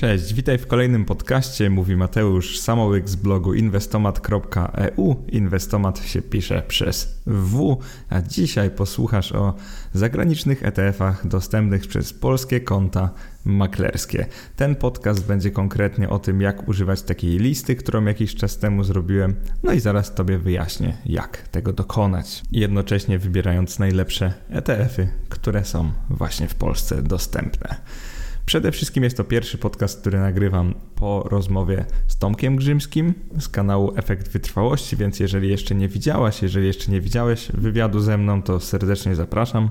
Cześć, witaj w kolejnym podcaście. Mówi Mateusz Samołyk z blogu inwestomat.eu. Inwestomat się pisze przez W, a dzisiaj posłuchasz o zagranicznych ETF-ach dostępnych przez polskie konta maklerskie. Ten podcast będzie konkretnie o tym, jak używać takiej listy, którą jakiś czas temu zrobiłem, no i zaraz Tobie wyjaśnię, jak tego dokonać. Jednocześnie wybierając najlepsze ETF-y, które są właśnie w Polsce dostępne. Przede wszystkim jest to pierwszy podcast, który nagrywam po rozmowie z Tomkiem Grzymskim z kanału Efekt Wytrwałości, więc jeżeli jeszcze nie widziałaś, jeżeli jeszcze nie widziałeś wywiadu ze mną, to serdecznie zapraszam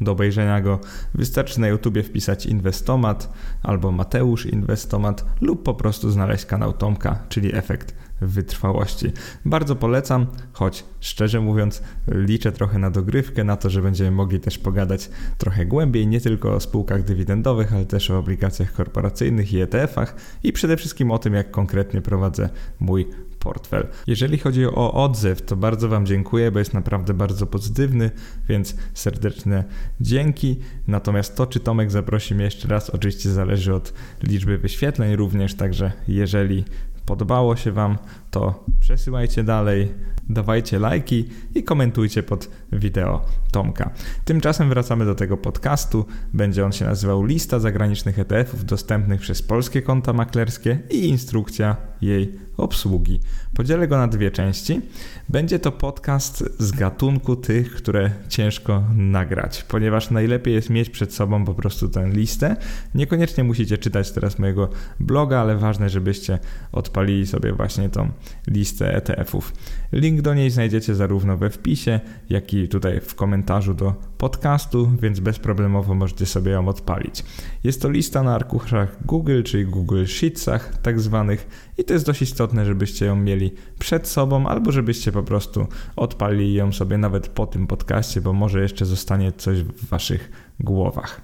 do obejrzenia go. Wystarczy na YouTubie wpisać Inwestomat albo Mateusz Inwestomat lub po prostu znaleźć kanał Tomka, czyli Efekt wytrwałości. Bardzo polecam, choć szczerze mówiąc, liczę trochę na dogrywkę, na to, że będziemy mogli też pogadać trochę głębiej, nie tylko o spółkach dywidendowych, ale też o obligacjach korporacyjnych i ETF-ach i przede wszystkim o tym, jak konkretnie prowadzę mój portfel. Jeżeli chodzi o odzew, to bardzo Wam dziękuję, bo jest naprawdę bardzo pozytywny, więc serdeczne dzięki. Natomiast to, czy Tomek zaprosi mnie jeszcze raz, oczywiście zależy od liczby wyświetleń również, także jeżeli podobało się Wam, to przesyłajcie dalej, dawajcie lajki i komentujcie pod wideo Tomka. Tymczasem wracamy do tego podcastu. Będzie on się nazywał Lista zagranicznych ETF-ów dostępnych przez polskie konta maklerskie i instrukcja jej obsługi. Podzielę go na dwie części. Będzie to podcast z gatunku tych, które ciężko nagrać, ponieważ najlepiej jest mieć przed sobą po prostu tę listę. Niekoniecznie musicie czytać teraz mojego bloga, ale ważne, żebyście odpalili sobie właśnie tą listę ETF-ów. Link do niej znajdziecie zarówno we wpisie, jak i tutaj w komentarzu do podcastu, więc bezproblemowo możecie sobie ją odpalić. Jest to lista na arkuszach Google, czyli Google Sheetsach tak zwanych i to jest dość istotne, żebyście ją mieli przed sobą albo żebyście po prostu odpalili ją sobie nawet po tym podcaście, bo może jeszcze zostanie coś w waszych głowach.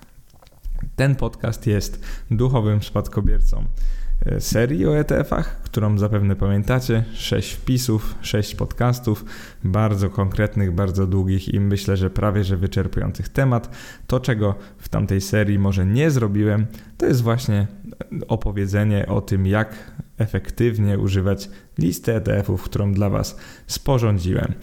Ten podcast jest duchowym spadkobiercą serii o ETF-ach, którą zapewne pamiętacie. Sześć wpisów, sześć podcastów, bardzo konkretnych, bardzo długich i myślę, że prawie że wyczerpujących temat. To, czego w tamtej serii może nie zrobiłem, to jest właśnie opowiedzenie o tym, jak efektywnie używać listy ETF-ów, którą dla Was sporządziłem.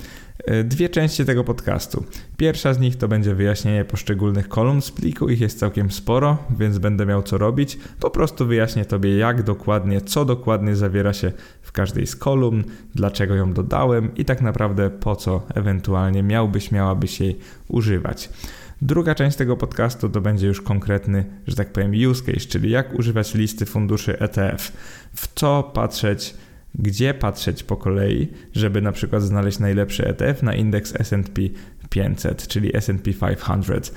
E, dwie części tego podcastu. Pierwsza z nich to będzie wyjaśnienie poszczególnych kolumn z pliku, ich jest całkiem sporo, więc będę miał co robić. Po prostu wyjaśnię Tobie, jak dokładnie, co dokładnie zawiera się w każdej z kolumn, dlaczego ją dodałem i tak naprawdę po co ewentualnie miałbyś, miałabyś jej używać. Druga część tego podcastu to będzie już konkretny, że tak powiem, use case, czyli jak używać listy funduszy ETF, w co patrzeć gdzie patrzeć po kolei, żeby na przykład znaleźć najlepszy ETF na indeks S&P 500, czyli S&P 500.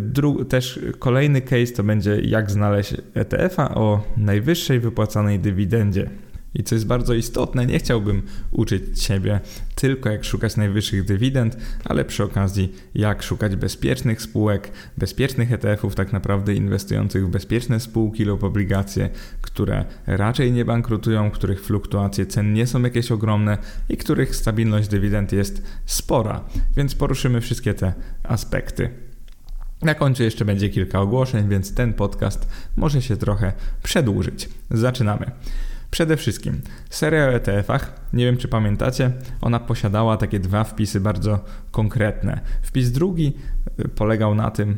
Dru też kolejny case to będzie jak znaleźć ETF-a o najwyższej wypłacanej dywidendzie. I co jest bardzo istotne, nie chciałbym uczyć Ciebie tylko jak szukać najwyższych dywidend, ale przy okazji jak szukać bezpiecznych spółek, bezpiecznych ETF-ów, tak naprawdę inwestujących w bezpieczne spółki lub obligacje, które raczej nie bankrutują, których fluktuacje cen nie są jakieś ogromne i których stabilność dywidend jest spora. Więc poruszymy wszystkie te aspekty. Na końcu jeszcze będzie kilka ogłoszeń, więc ten podcast może się trochę przedłużyć. Zaczynamy. Przede wszystkim seria o ETF-ach, nie wiem czy pamiętacie, ona posiadała takie dwa wpisy bardzo konkretne. Wpis drugi y, polegał na tym,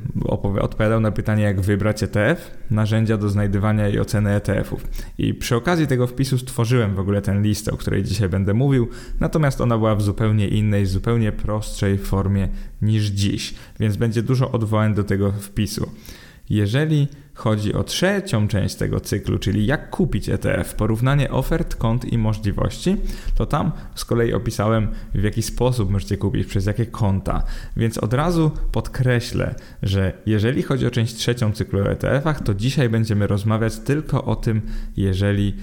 odpowiadał na pytanie jak wybrać ETF, narzędzia do znajdywania i oceny ETF-ów. I przy okazji tego wpisu stworzyłem w ogóle tę listę, o której dzisiaj będę mówił, natomiast ona była w zupełnie innej, zupełnie prostszej formie niż dziś, więc będzie dużo odwołań do tego wpisu. Jeżeli chodzi o trzecią część tego cyklu, czyli jak kupić ETF, porównanie ofert, kont i możliwości, to tam z kolei opisałem w jaki sposób możecie kupić, przez jakie konta. Więc od razu podkreślę, że jeżeli chodzi o część trzecią cyklu o ETF-ach, to dzisiaj będziemy rozmawiać tylko o tym, jeżeli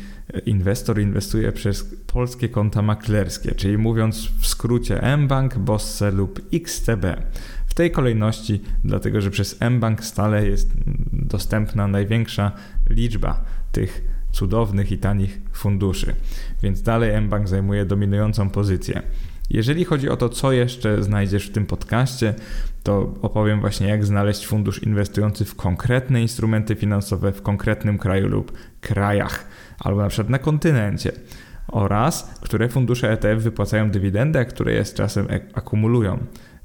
inwestor inwestuje przez polskie konta maklerskie, czyli mówiąc w skrócie mBank, Bosse lub XTB. W tej kolejności, dlatego że przez mBank stale jest dostępna największa liczba tych cudownych i tanich funduszy. Więc dalej mBank zajmuje dominującą pozycję. Jeżeli chodzi o to, co jeszcze znajdziesz w tym podcaście, to opowiem właśnie, jak znaleźć fundusz inwestujący w konkretne instrumenty finansowe w konkretnym kraju lub krajach, albo na przykład na kontynencie oraz które fundusze ETF wypłacają dywidendę, a które je z czasem akumulują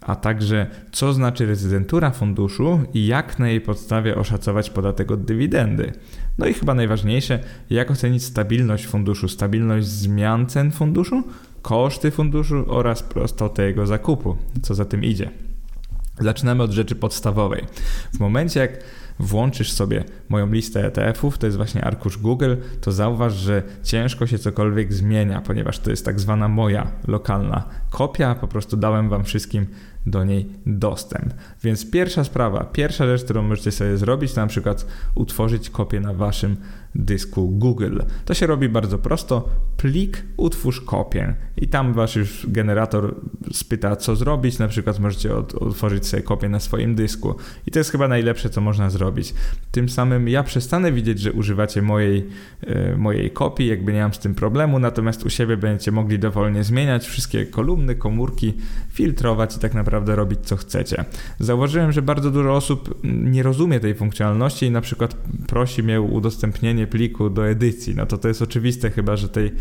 a także co znaczy rezydentura funduszu i jak na jej podstawie oszacować podatek od dywidendy. No i chyba najważniejsze, jak ocenić stabilność funduszu, stabilność zmian cen funduszu, koszty funduszu oraz prostotę jego zakupu, co za tym idzie. Zaczynamy od rzeczy podstawowej. W momencie jak włączysz sobie moją listę ETF-ów, to jest właśnie arkusz Google, to zauważ, że ciężko się cokolwiek zmienia, ponieważ to jest tak zwana moja lokalna kopia. Po prostu dałem Wam wszystkim do niej dostęp. Więc pierwsza sprawa, pierwsza rzecz, którą możecie sobie zrobić, to na przykład utworzyć kopię na waszym dysku Google. To się robi bardzo prosto. Plik, utwórz kopię i tam wasz już generator spyta, co zrobić. Na przykład możecie otworzyć sobie kopię na swoim dysku i to jest chyba najlepsze, co można zrobić. Tym samym ja przestanę widzieć, że używacie mojej, yy, mojej kopii, jakby nie mam z tym problemu, natomiast u siebie będziecie mogli dowolnie zmieniać wszystkie kolumny, komórki, filtrować i tak naprawdę naprawdę robić co chcecie. Zauważyłem, że bardzo dużo osób nie rozumie tej funkcjonalności i na przykład prosi mnie o udostępnienie pliku do edycji. No to to jest oczywiste chyba, że tej,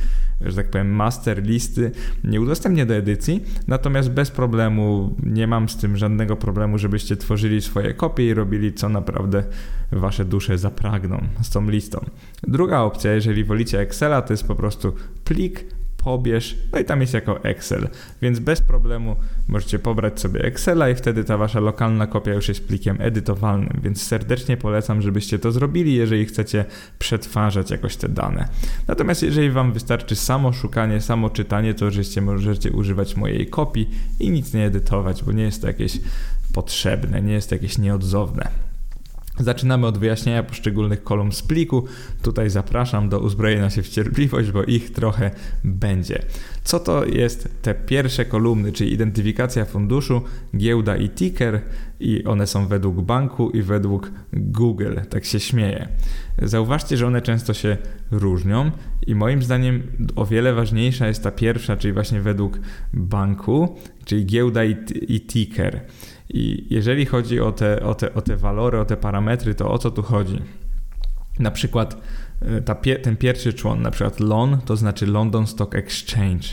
że tak powiem, master listy nie udostępnię do edycji, natomiast bez problemu nie mam z tym żadnego problemu, żebyście tworzyli swoje kopie i robili co naprawdę wasze dusze zapragną z tą listą. Druga opcja, jeżeli wolicie Excela, to jest po prostu plik pobierz, no i tam jest jako Excel, więc bez problemu możecie pobrać sobie Excela i wtedy ta wasza lokalna kopia już jest plikiem edytowalnym, więc serdecznie polecam, żebyście to zrobili, jeżeli chcecie przetwarzać jakoś te dane. Natomiast jeżeli wam wystarczy samo szukanie, samo czytanie, to oczywiście możecie używać mojej kopii i nic nie edytować, bo nie jest to jakieś potrzebne, nie jest to jakieś nieodzowne. Zaczynamy od wyjaśnienia poszczególnych kolumn z pliku. Tutaj zapraszam do uzbrojenia się w cierpliwość, bo ich trochę będzie. Co to jest te pierwsze kolumny, czyli identyfikacja funduszu, giełda i ticker i one są według banku i według Google, tak się śmieje. Zauważcie, że one często się różnią i moim zdaniem o wiele ważniejsza jest ta pierwsza, czyli właśnie według banku, czyli giełda i, i ticker. I jeżeli chodzi o te, o, te, o te walory, o te parametry, to o co tu chodzi? Na przykład e, ta, ten pierwszy człon, na przykład LON, to znaczy London Stock Exchange.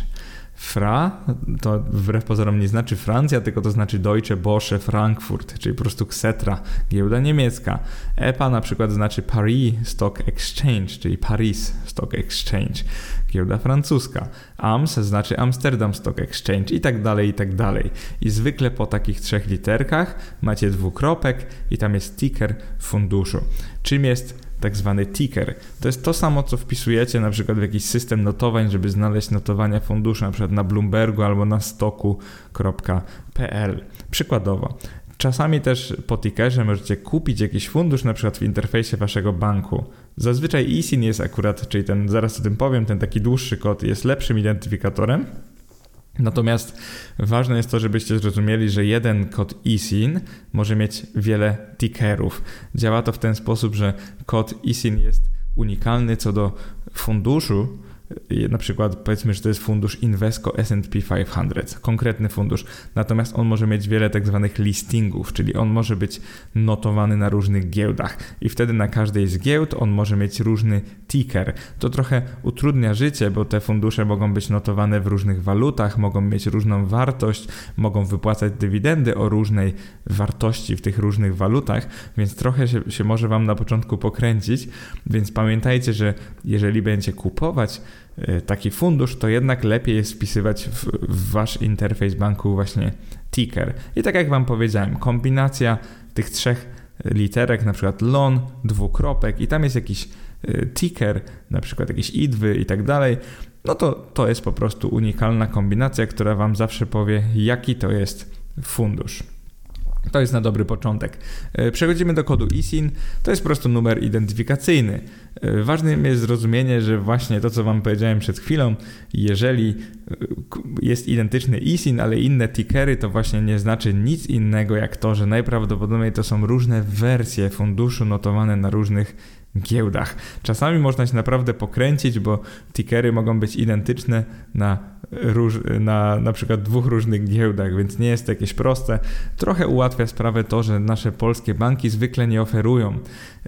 Fra to wbrew pozorom nie znaczy Francja, tylko to znaczy Deutsche Börse Frankfurt, czyli po prostu Xetra, giełda niemiecka. EPA na przykład znaczy Paris Stock Exchange, czyli Paris Stock Exchange, giełda francuska. AMS znaczy Amsterdam Stock Exchange i tak dalej, i tak dalej. I zwykle po takich trzech literkach macie dwukropek i tam jest ticker funduszu. Czym jest tak zwany ticker. To jest to samo, co wpisujecie na przykład w jakiś system notowań, żeby znaleźć notowania funduszu, na przykład na Bloombergu albo na stoku.pl. Przykładowo, Czasami też po tickerze możecie kupić jakiś fundusz, na przykład w interfejsie waszego banku. Zazwyczaj ISIN jest akurat, czyli ten, zaraz o tym powiem, ten taki dłuższy kod jest lepszym identyfikatorem, Natomiast ważne jest to, żebyście zrozumieli, że jeden kod ISIN może mieć wiele tickerów. Działa to w ten sposób, że kod ISIN jest unikalny co do funduszu, na przykład powiedzmy, że to jest fundusz Invesco S&P 500, konkretny fundusz, natomiast on może mieć wiele tak zwanych listingów, czyli on może być notowany na różnych giełdach. I wtedy na każdej z giełd on może mieć różny ticker. To trochę utrudnia życie, bo te fundusze mogą być notowane w różnych walutach, mogą mieć różną wartość, mogą wypłacać dywidendy o różnej wartości w tych różnych walutach, więc trochę się, się może Wam na początku pokręcić, więc pamiętajcie, że jeżeli będziecie kupować taki fundusz, to jednak lepiej jest wpisywać w, w wasz interfejs banku właśnie ticker. I tak jak wam powiedziałem, kombinacja tych trzech literek, na przykład LON, dwukropek i tam jest jakiś e, ticker, na przykład jakieś idwy i tak dalej, no to to jest po prostu unikalna kombinacja, która wam zawsze powie, jaki to jest fundusz. To jest na dobry początek. E, przechodzimy do kodu ISIN. To jest po prostu numer identyfikacyjny. E, ważnym jest zrozumienie, że właśnie to, co Wam powiedziałem przed chwilą, jeżeli e, jest identyczny ISIN, ale inne tickery, to właśnie nie znaczy nic innego jak to, że najprawdopodobniej to są różne wersje funduszu notowane na różnych giełdach. Czasami można się naprawdę pokręcić, bo tickery mogą być identyczne na, róż, na na przykład dwóch różnych giełdach, więc nie jest to jakieś proste. Trochę ułatwia sprawę to, że nasze polskie banki zwykle nie oferują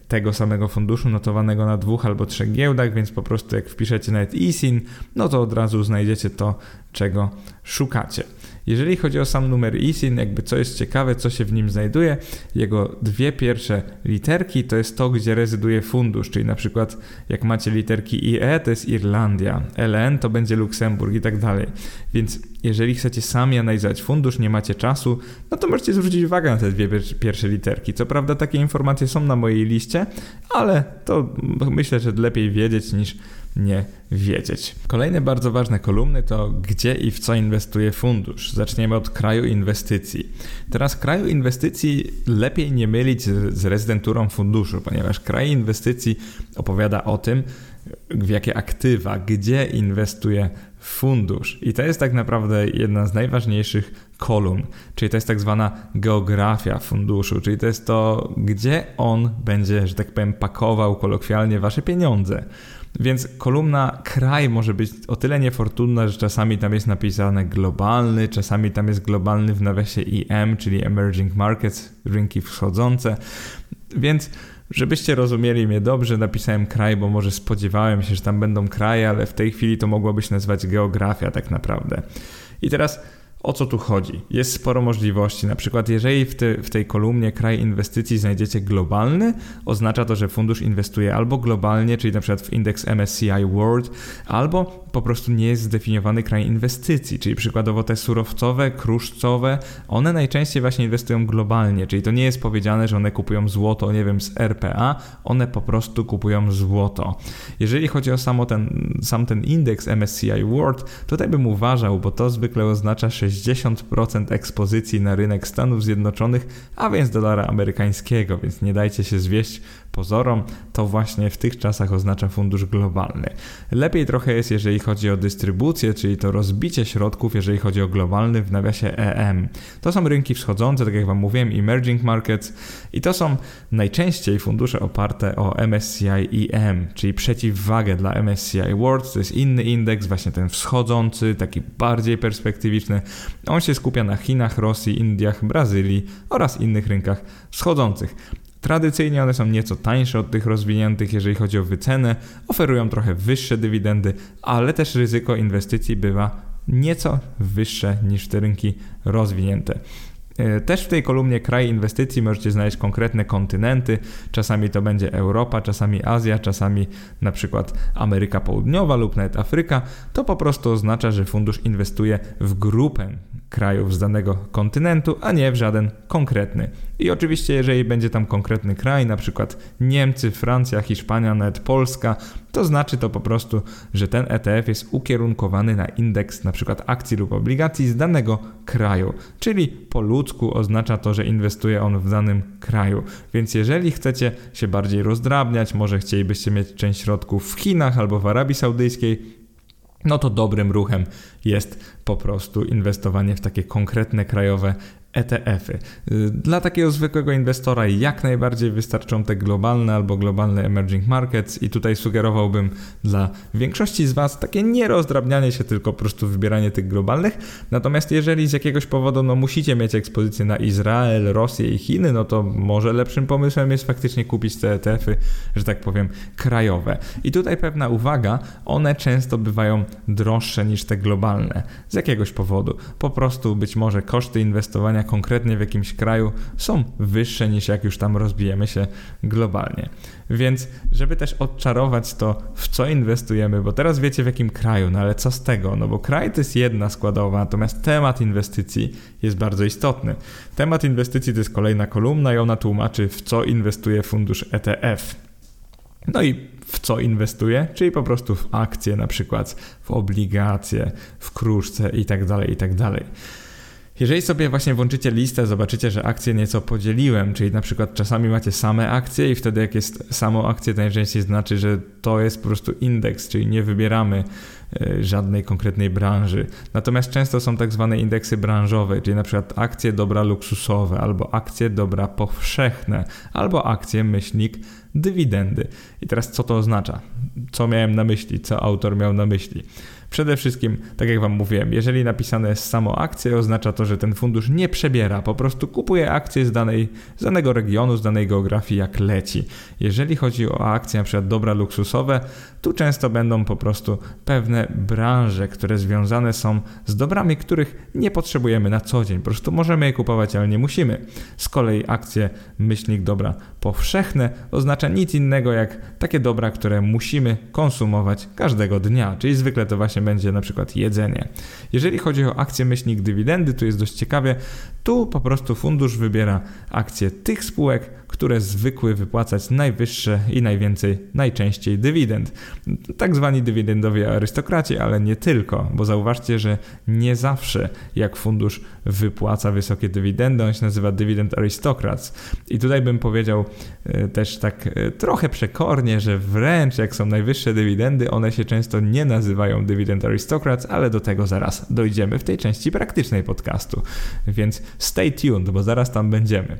tego samego funduszu notowanego na dwóch albo trzech giełdach, więc po prostu jak wpiszecie nawet ISIN, no to od razu znajdziecie to, czego szukacie. Jeżeli chodzi o sam numer ISIN, jakby co jest ciekawe, co się w nim znajduje, jego dwie pierwsze literki to jest to, gdzie rezyduje fundusz, czyli na przykład jak macie literki IE to jest Irlandia, LN to będzie Luksemburg i tak dalej. Więc jeżeli chcecie sami analizować fundusz, nie macie czasu, no to możecie zwrócić uwagę na te dwie pierwsze literki. Co prawda takie informacje są na mojej liście, ale to myślę, że lepiej wiedzieć niż nie wiedzieć. Kolejne bardzo ważne kolumny to gdzie i w co inwestuje fundusz. Zaczniemy od kraju inwestycji. Teraz kraju inwestycji lepiej nie mylić z, rezydenturą funduszu, ponieważ kraj inwestycji opowiada o tym, w jakie aktywa, gdzie inwestuje fundusz. I to jest tak naprawdę jedna z najważniejszych kolumn, czyli to jest tak zwana geografia funduszu, czyli to jest to, gdzie on będzie, że tak powiem, pakował kolokwialnie wasze pieniądze. Więc kolumna kraj może być o tyle niefortunna, że czasami tam jest napisane globalny, czasami tam jest globalny w nawiasie EM, czyli Emerging Markets, rynki wschodzące. Więc żebyście rozumieli mnie dobrze, napisałem kraj, bo może spodziewałem się, że tam będą kraje, ale w tej chwili to mogłoby się nazywać geografia tak naprawdę. I teraz o co tu chodzi? Jest sporo możliwości. Na przykład, jeżeli w, te, w, tej kolumnie kraj inwestycji znajdziecie globalny, oznacza to, że fundusz inwestuje albo globalnie, czyli na przykład w indeks MSCI World, albo po prostu nie jest zdefiniowany kraj inwestycji, czyli przykładowo te surowcowe, kruszcowe, one najczęściej właśnie inwestują globalnie, czyli to nie jest powiedziane, że one kupują złoto, nie wiem, z RPA, one po prostu kupują złoto. Jeżeli chodzi o samo ten, sam ten indeks MSCI World, tutaj bym uważał, bo to zwykle oznacza 60 60% ekspozycji na rynek Stanów Zjednoczonych, a więc dolara amerykańskiego, więc nie dajcie się zwieść pozorom, to właśnie w tych czasach oznacza fundusz globalny. Lepiej trochę jest, jeżeli chodzi o dystrybucję, czyli to rozbicie środków, jeżeli chodzi o globalny w nawiasie EM. To są rynki wschodzące, tak jak Wam mówiłem, emerging markets i to są najczęściej fundusze oparte o MSCI EM, czyli przeciwwagę dla MSCI World, to jest inny indeks, właśnie ten wschodzący, taki bardziej perspektywiczny. On się skupia na Chinach, Rosji, Indiach, Brazylii oraz innych rynkach wschodzących. Tradycyjnie one są nieco tańsze od tych rozwiniętych, jeżeli chodzi o wycenę, oferują trochę wyższe dywidendy, ale też ryzyko inwestycji bywa nieco wyższe niż te rynki rozwinięte. E, też w tej kolumnie kraj inwestycji możecie znaleźć konkretne kontynenty. Czasami to będzie Europa, czasami Azja, czasami na przykład Ameryka Południowa lub nawet Afryka. To po prostu oznacza, że fundusz inwestuje w grupę krajów z danego kontynentu, a nie w żaden konkretny. I oczywiście, jeżeli będzie tam konkretny kraj, na przykład Niemcy, Francja, Hiszpania, nawet Polska, to znaczy to po prostu, że ten ETF jest ukierunkowany na indeks na przykład akcji lub obligacji z danego kraju. Czyli po ludzku oznacza to, że inwestuje on w danym kraju. Więc jeżeli chcecie się bardziej rozdrabniać, może chcielibyście mieć część środków w Chinach albo w Arabii Saudyjskiej, no to dobrym ruchem jest po prostu inwestowanie w takie konkretne krajowe ETF-y. Dla takiego zwykłego inwestora jak najbardziej wystarczą te globalne albo globalne emerging markets i tutaj sugerowałbym dla większości z Was takie nierozdrabnianie się, tylko po prostu wybieranie tych globalnych. Natomiast jeżeli z jakiegoś powodu no, musicie mieć ekspozycję na Izrael, Rosję i Chiny, no to może lepszym pomysłem jest faktycznie kupić te ETF-y, że tak powiem, krajowe. I tutaj pewna uwaga, one często bywają droższe niż te globalne. Z jakiegoś powodu. Po prostu być może koszty inwestowania konkretnie w jakimś kraju są wyższe niż jak już tam rozbijemy się globalnie. Więc, żeby też odczarować to, w co inwestujemy, bo teraz wiecie w jakim kraju, no ale co z tego? No bo kraj to jest jedna składowa, natomiast temat inwestycji jest bardzo istotny. Temat inwestycji to jest kolejna kolumna i ona tłumaczy, w co inwestuje fundusz ETF. No i w co inwestuje, czyli po prostu w akcje, na przykład w obligacje, w kruszce itd., tak itd. Jeżeli sobie właśnie włączycie listę, zobaczycie, że akcje nieco podzieliłem, czyli na przykład czasami macie same akcje i wtedy jak jest samą akcję, to najczęściej znaczy, że to jest po prostu indeks, czyli nie wybieramy e, żadnej konkretnej branży. Natomiast często są tak zwane indeksy branżowe, czyli na przykład akcje dobra luksusowe, albo akcje dobra powszechne, albo akcje myślnik dywidendy. I teraz co to oznacza? Co miałem na myśli? Co autor miał na myśli? Przede wszystkim, tak jak Wam mówiłem, jeżeli napisane jest samo akcje, oznacza to, że ten fundusz nie przebiera, po prostu kupuje akcje z, danej, z danego regionu, z danej geografii, jak leci. Jeżeli chodzi o akcje, przykład dobra luksusowe, tu często będą po prostu pewne branże, które związane są z dobrami, których nie potrzebujemy na co dzień. Po prostu możemy je kupować, ale nie musimy. Z kolei akcje myślnik dobra powszechne oznacza nic innego jak takie dobra, które musimy konsumować każdego dnia, czyli zwykle to właśnie będzie na przykład jedzenie. Jeżeli chodzi o akcje myślnik dywidendy, tu jest dość ciekawie, tu po prostu fundusz wybiera akcje tych spółek, które zwykły wypłacać najwyższe i najwięcej, najczęściej dywidend. Tak zwani dywidendowi arystokraci, ale nie tylko, bo zauważcie, że nie zawsze jak fundusz wypłaca wysokie dywidendy, on się nazywa Dividend Aristocrats. I tutaj bym powiedział e, też tak e, trochę przekornie, że wręcz jak są najwyższe dywidendy, one się często nie nazywają Dividend Aristocrats, ale do tego zaraz dojdziemy w tej części praktycznej podcastu. Więc stay tuned, bo zaraz tam będziemy.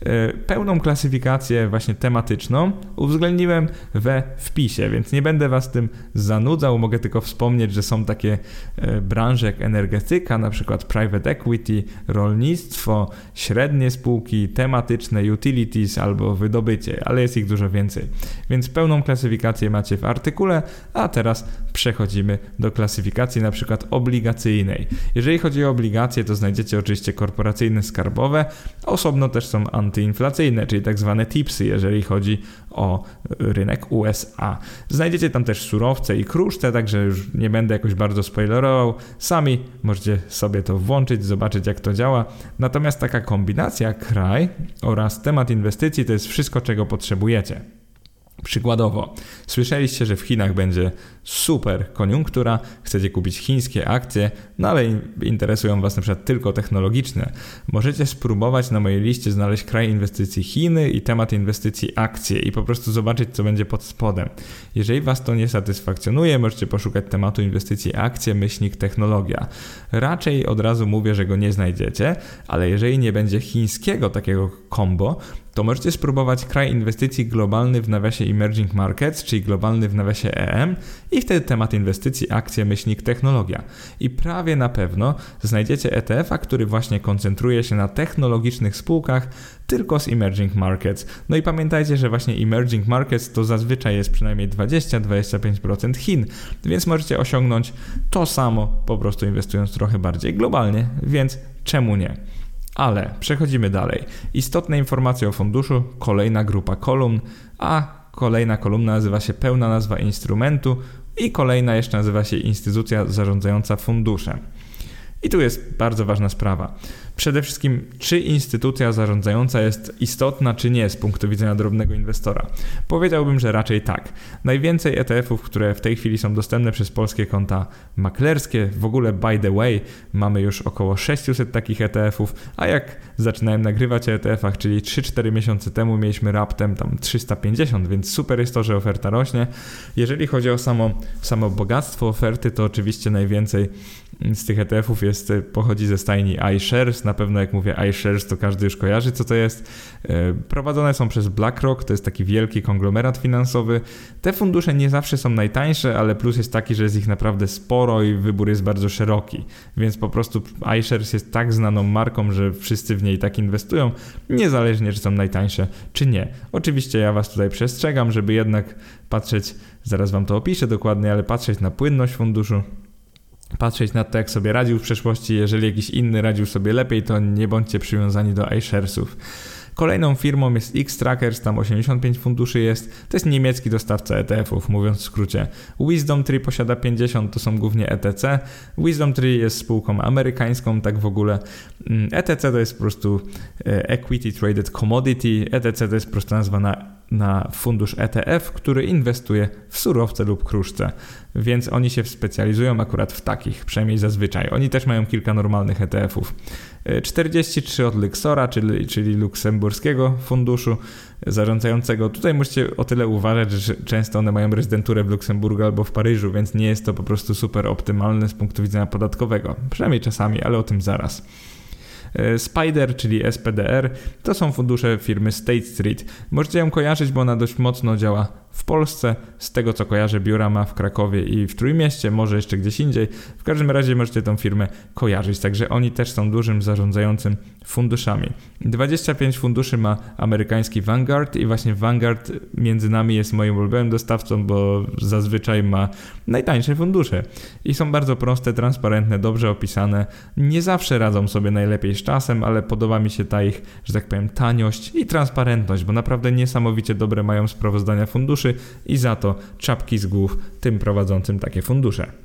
E, pełną klasyfikację właśnie tematyczną uwzględniłem we wpisie, więc nie będę Was tym zanudzał. Mogę tylko wspomnieć, że są takie e, branże jak energetyka, na przykład private equity, rolnictwo, średnie spółki, tematyczne, utilities albo wydobycie, ale jest ich dużo więcej. Więc pełną klasyfikację macie w artykule, a teraz przechodzimy do klasyfikacji na przykład obligacyjnej. Jeżeli chodzi o obligacje, to znajdziecie oczywiście korporacyjne, skarbowe, osobno też są antyinflacyjne, czyli tak zwane tipsy, jeżeli chodzi o rynek USA. Znajdziecie tam też surowce i kruszce, także już nie będę jakoś bardzo spoilerował. Sami możecie sobie to włączyć, zobaczyć jak to działa. Natomiast taka kombinacja kraj oraz temat inwestycji to jest wszystko, czego potrzebujecie. Przykładowo, słyszeliście, że w Chinach będzie super koniunktura, chcecie kupić chińskie akcje, no ale interesują Was na przykład tylko technologiczne. Możecie spróbować na mojej liście znaleźć kraj inwestycji Chiny i temat inwestycji akcje i po prostu zobaczyć, co będzie pod spodem. Jeżeli Was to nie satysfakcjonuje, możecie poszukać tematu inwestycji akcje, myślnik technologia. Raczej od razu mówię, że go nie znajdziecie, ale jeżeli nie będzie chińskiego takiego combo, to możecie spróbować kraj inwestycji globalny w nawiasie Emerging Markets, czyli globalny w nawiasie EM i wtedy temat inwestycji, akcje, myślnik, technologia. I prawie na pewno znajdziecie ETF-a, który właśnie koncentruje się na technologicznych spółkach, tylko z Emerging Markets. No i pamiętajcie, że właśnie Emerging Markets to zazwyczaj jest przynajmniej 20-25% Chin, więc możecie osiągnąć to samo, po prostu inwestując trochę bardziej globalnie, więc czemu nie? Ale przechodzimy dalej. Istotne informacje o funduszu, kolejna grupa kolumn, a kolejna kolumna nazywa się pełna nazwa instrumentu i kolejna jeszcze nazywa się instytucja zarządzająca funduszem. I tu jest bardzo ważna sprawa. Przede wszystkim, czy instytucja zarządzająca jest istotna, czy nie z punktu widzenia drobnego inwestora? Powiedziałbym, że raczej tak. Najwięcej ETF-ów, które w tej chwili są dostępne przez polskie konta maklerskie, w ogóle by the way, mamy już około 600 takich ETF-ów, a jak zaczynałem nagrywać o ETF-ach, czyli 3-4 miesiące temu mieliśmy raptem tam 350, więc super jest to, że oferta rośnie. Jeżeli chodzi o samo, samo bogactwo oferty, to oczywiście najwięcej z tych ETF-ów jest, pochodzi ze stajni iShares, na pewno jak mówię iShares, to każdy już kojarzy, co to jest. E, prowadzone są przez BlackRock, to jest taki wielki konglomerat finansowy. Te fundusze nie zawsze są najtańsze, ale plus jest taki, że jest ich naprawdę sporo i wybór jest bardzo szeroki. Więc po prostu iShares jest tak znaną marką, że wszyscy w niej tak inwestują, niezależnie czy są najtańsze, czy nie. Oczywiście ja Was tutaj przestrzegam, żeby jednak patrzeć, zaraz Wam to opiszę dokładnie, ale patrzeć na płynność funduszu, patrzeć na to, jak sobie radził w przeszłości. Jeżeli jakiś inny radził sobie lepiej, to nie bądźcie przywiązani do iSharesów. Kolejną firmą jest X-Trackers, tam 85 funduszy jest. To jest niemiecki dostawca ETF-ów, mówiąc w skrócie. Wisdom Tree posiada 50, to są głównie ETC. Wisdom Tree jest spółką amerykańską, tak w ogóle. ETC to jest po prostu e, Equity Traded Commodity. ETC to jest po prostu nazwa na na fundusz ETF, który inwestuje w surowce lub kruszce, więc oni się specjalizują akurat w takich, przynajmniej zazwyczaj. Oni też mają kilka normalnych ETF-ów. 43 od Luxora, czyli, czyli luksemburskiego funduszu zarządzającego. Tutaj musicie o tyle uważać, że często one mają rezydenturę w Luksemburgu albo w Paryżu, więc nie jest to po prostu super optymalne z punktu widzenia podatkowego. Przynajmniej czasami, ale o tym zaraz. E, Spider, czyli SPDR, to są fundusze firmy State Street. Możecie ją kojarzyć, bo ona dość mocno działa w Polsce. Z tego co kojarzę, biura ma w Krakowie i w Trójmieście, może jeszcze gdzieś indziej. W każdym razie możecie tą firmę kojarzyć, także oni też są dużym zarządzającym funduszami. 25 funduszy ma amerykański Vanguard i właśnie Vanguard między nami jest moim ulubionym dostawcą, bo zazwyczaj ma najtańsze fundusze i są bardzo proste, transparentne, dobrze opisane. Nie zawsze radzą sobie najlepiej z czasem, ale podoba mi się ta ich, że tak powiem, taniość i transparentność, bo naprawdę niesamowicie dobre mają sprawozdania funduszy i za to czapki z głów tym prowadzącym takie fundusze.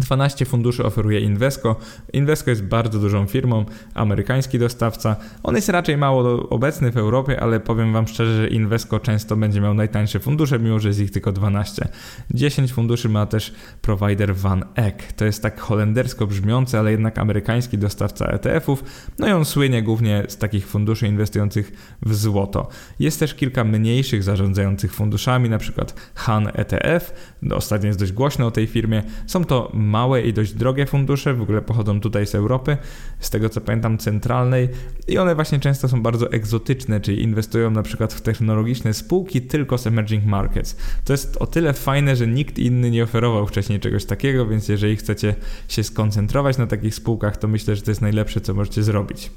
12 funduszy oferuje Invesco. Invesco jest bardzo dużą firmą, amerykański dostawca. On jest raczej mało obecny w Europie, ale powiem Wam szczerze, że Invesco często będzie miał najtańsze fundusze, mimo że jest ich tylko 12. 10 funduszy ma też provider Van Eck. To jest tak holendersko brzmiący, ale jednak amerykański dostawca ETF-ów. No i on słynie głównie z takich funduszy inwestujących w złoto. Jest też kilka mniejszych zarządzających funduszami, na przykład Han ETF. Ostatnio jest dość głośno o tej firmie. Są to małe i dość drogie fundusze, w ogóle pochodzą tutaj z Europy, z tego co pamiętam centralnej i one właśnie często są bardzo egzotyczne, czyli inwestują na przykład w technologiczne spółki tylko z emerging markets. To jest o tyle fajne, że nikt inny nie oferował wcześniej czegoś takiego, więc jeżeli chcecie się skoncentrować na takich spółkach, to myślę, że to jest najlepsze, co możecie zrobić.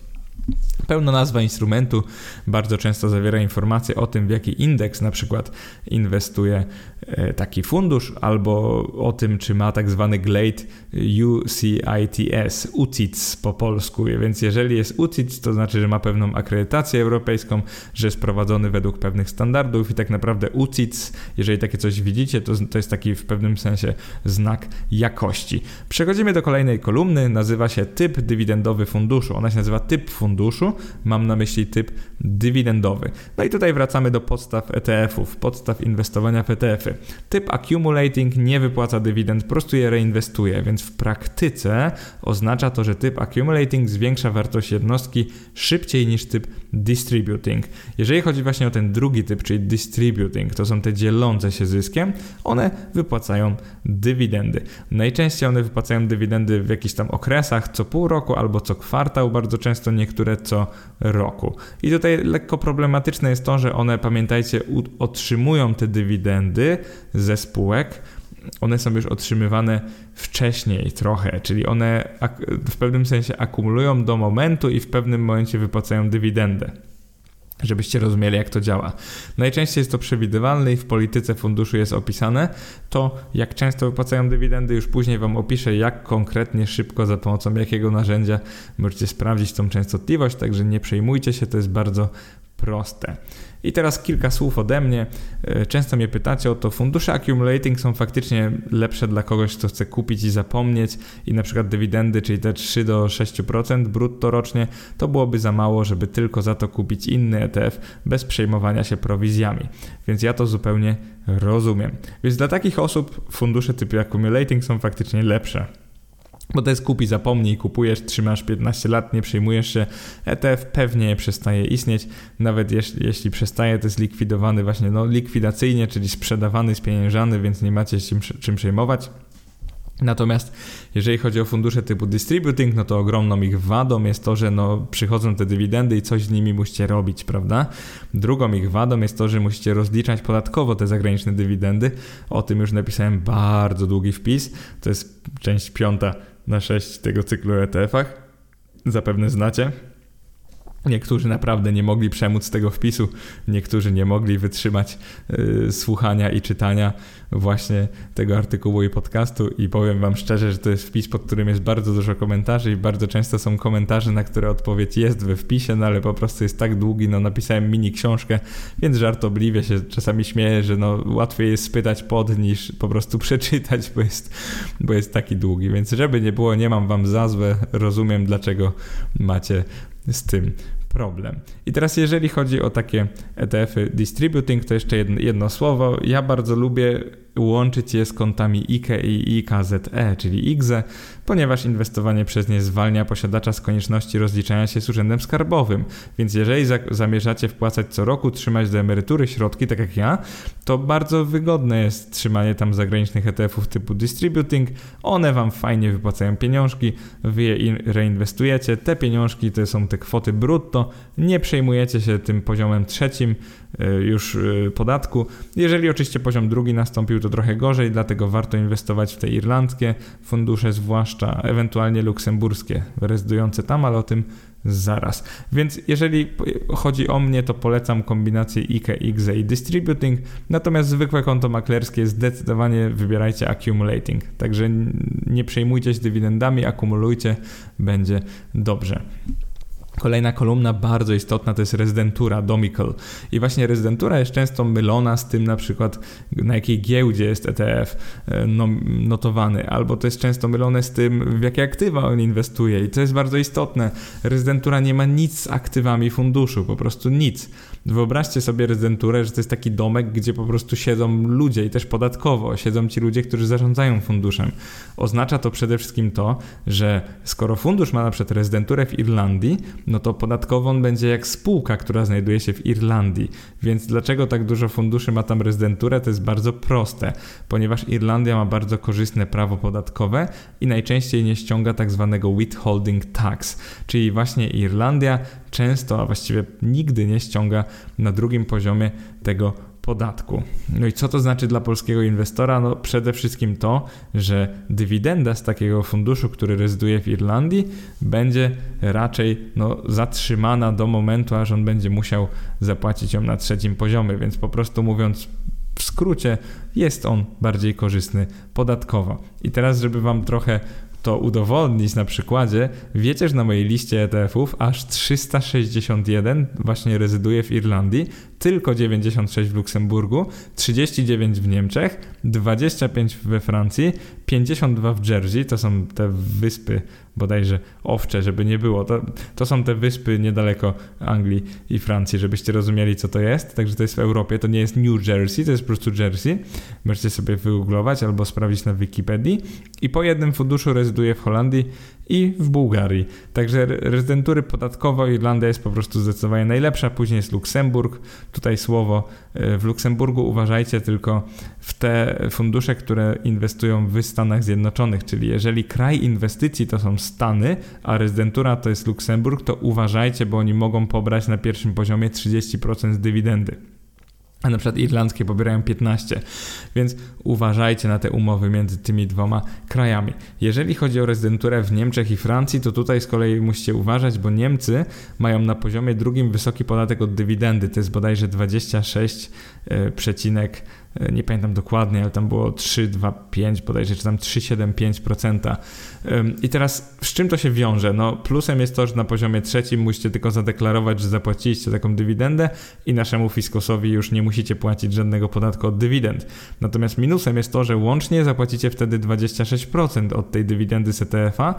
Pełna nazwa instrumentu bardzo często zawiera informacje o tym, w jaki indeks na przykład inwestuje e, taki fundusz, albo o tym, czy ma tak zwany GLADE UCITS, UCITS po polsku. Więc jeżeli jest UCITS, to znaczy, że ma pewną akredytację europejską, że jest prowadzony według pewnych standardów i tak naprawdę UCITS, jeżeli takie coś widzicie, to, to jest taki w pewnym sensie znak jakości. Przechodzimy do kolejnej kolumny, nazywa się typ dywidendowy funduszu. Ona się nazywa typ funduszu, mam na myśli typ dywidendowy. No i tutaj wracamy do podstaw ETF-ów, podstaw inwestowania w ETF-y. Typ accumulating nie wypłaca dywidend, po prostu je reinwestuje, więc w praktyce oznacza to, że typ accumulating zwiększa wartość jednostki szybciej niż typ distributing. Jeżeli chodzi właśnie o ten drugi typ, czyli distributing, to są te dzielące się zyskiem, one wypłacają dywidendy. Najczęściej one wypłacają dywidendy w jakichś tam okresach, co pół roku albo co kwartał, bardzo często niektóre co roku. I tutaj lekko problematyczne jest to, że one, pamiętajcie, otrzymują te dywidendy ze spółek, one są już otrzymywane wcześniej trochę, czyli one w pewnym sensie akumulują do momentu i w pewnym momencie wypłacają dywidendę żebyście rozumieli, jak to działa. Najczęściej jest to przewidywalne i w polityce funduszu jest opisane. To, jak często wypłacają dywidendy, już później Wam opiszę, jak konkretnie, szybko, za pomocą jakiego narzędzia możecie sprawdzić tą częstotliwość, także nie przejmujcie się, to jest bardzo proste. I teraz kilka słów ode mnie. E, często mnie pytacie o to, fundusze accumulating są faktycznie lepsze dla kogoś, kto chce kupić i zapomnieć i na przykład dywidendy, czyli te 3 do 6% brutto rocznie, to byłoby za mało, żeby tylko za to kupić inny ETF bez przejmowania się prowizjami. Więc ja to zupełnie rozumiem. Więc dla takich osób fundusze typu accumulating są faktycznie lepsze. Bo to jest kupi, zapomnij, kupujesz, trzymasz 15 lat, nie przejmujesz się. ETF pewnie przestaje istnieć, nawet jeśli, jeśli przestaje, to jest likwidowany właśnie no, likwidacyjnie, czyli sprzedawany, spieniężany, więc nie macie czym, czym przejmować. Natomiast jeżeli chodzi o fundusze typu distributing, no to ogromną ich wadą jest to, że no, przychodzą te dywidendy i coś z nimi musicie robić, prawda? Drugą ich wadą jest to, że musicie rozliczać podatkowo te zagraniczne dywidendy. O tym już napisałem bardzo długi wpis. To jest część piąta na 6 tego cyklu ETF-ach. Zapewne znacie. Niektórzy naprawdę nie mogli przemóc tego wpisu, niektórzy nie mogli wytrzymać y, słuchania i czytania właśnie tego artykułu i podcastu. I powiem wam szczerze, że to jest wpis, pod którym jest bardzo dużo komentarzy i bardzo często są komentarze, na które odpowiedź jest we wpisie, no ale po prostu jest tak długi, no napisałem mini książkę, więc żartobliwie się czasami śmieję, że no łatwiej jest spytać pod niż po prostu przeczytać, bo jest, bo jest taki długi, więc żeby nie było, nie mam wam za złe, rozumiem dlaczego macie z tym problem. I teraz jeżeli chodzi o takie ETF-y distributing, to jeszcze jedno, jedno słowo. Ja bardzo lubię łączyć je z kontami IKE i IKZE, czyli IGZE, ponieważ inwestowanie przez nie zwalnia posiadacza z konieczności rozliczania się z urzędem skarbowym. Więc jeżeli za zamierzacie wpłacać co roku, trzymać do emerytury środki, tak jak ja, to bardzo wygodne jest trzymanie tam zagranicznych ETF-ów typu distributing. One wam fajnie wypłacają pieniążki, wy je reinwestujecie. Te pieniążki to są te kwoty brutto, nie przejmujecie się tym poziomem trzecim już e, podatku. Jeżeli oczywiście poziom drugi nastąpił, to trochę gorzej, dlatego warto inwestować w te irlandzkie fundusze, zwłaszcza ewentualnie luksemburskie, rezydujące tam, ale o tym zaraz. Więc jeżeli chodzi o mnie, to polecam kombinację IKE, IGZE i Distributing, natomiast zwykłe konto maklerskie zdecydowanie wybierajcie Accumulating. Także nie przejmujcie się dywidendami, akumulujcie, będzie dobrze. Kolejna kolumna bardzo istotna to jest rezydentura, domical. I właśnie rezydentura jest często mylona z tym na przykład na jakiej giełdzie jest ETF e, notowany, albo to jest często mylone z tym w jakie aktywa on inwestuje i to jest bardzo istotne. Rezydentura nie ma nic z aktywami funduszu, po prostu nic. Wyobraźcie sobie rezydenturę, że to jest taki domek, gdzie po prostu siedzą ludzie i też podatkowo siedzą ci ludzie, którzy zarządzają funduszem. Oznacza to przede wszystkim to, że skoro fundusz ma na przykład rezydenturę w Irlandii, no to podatkowo on będzie jak spółka, która znajduje się w Irlandii. Więc dlaczego tak dużo funduszy ma tam rezydenturę? To jest bardzo proste, ponieważ Irlandia ma bardzo korzystne prawo podatkowe i najczęściej nie ściąga tak zwanego withholding tax, czyli właśnie Irlandia często, a właściwie nigdy nie ściąga na drugim poziomie tego podatku. No i co to znaczy dla polskiego inwestora? No przede wszystkim to, że dywidenda z takiego funduszu, który rezyduje w Irlandii, będzie raczej no, zatrzymana do momentu, aż on będzie musiał zapłacić ją na trzecim poziomie, więc po prostu mówiąc w skrócie, jest on bardziej korzystny podatkowo. I teraz, żeby Wam trochę to udowodnić na przykładzie, wiecie, że na mojej liście ETF-ów aż 361 właśnie rezyduje w Irlandii, tylko 96 w Luksemburgu, 39 w Niemczech, 25 we Francji, 52 w Jersey, to są te wyspy bodajże owcze, żeby nie było. To, to są te wyspy niedaleko Anglii i Francji, żebyście rozumieli, co to jest. Także to jest w Europie, to nie jest New Jersey, to jest po prostu Jersey. Możecie sobie wygooglować albo sprawdzić na Wikipedii. I po jednym funduszu rezyduje w Holandii i w Bułgarii. Także rezydentury podatkowo Irlandia jest po prostu zdecydowanie najlepsza, później jest Luksemburg. Tutaj słowo w Luksemburgu. Uważajcie tylko w te fundusze, które inwestują w Stanach Zjednoczonych, czyli jeżeli kraj inwestycji to są Stany, a rezydentura to jest Luksemburg, to uważajcie, bo oni mogą pobrać na pierwszym poziomie 30% z dywidendy a na przykład irlandzkie pobierają 15, więc uważajcie na te umowy między tymi dwoma krajami. Jeżeli chodzi o rezydenturę w Niemczech i Francji, to tutaj z kolei musicie uważać, bo Niemcy mają na poziomie drugim wysoki podatek od dywidendy, to jest bodajże 26, E, nie pamiętam dokładnie, ale tam było 3,25 bodajże, czy tam 3,75%. I teraz z czym to się wiąże? No plusem jest to, że na poziomie trzecim musicie tylko zadeklarować, że zapłaciliście taką dywidendę i naszemu fiskosowi już nie musicie płacić żadnego podatku od dywidend. Natomiast minusem jest to, że łącznie zapłacicie wtedy 26% od tej dywidendy z ETF-a,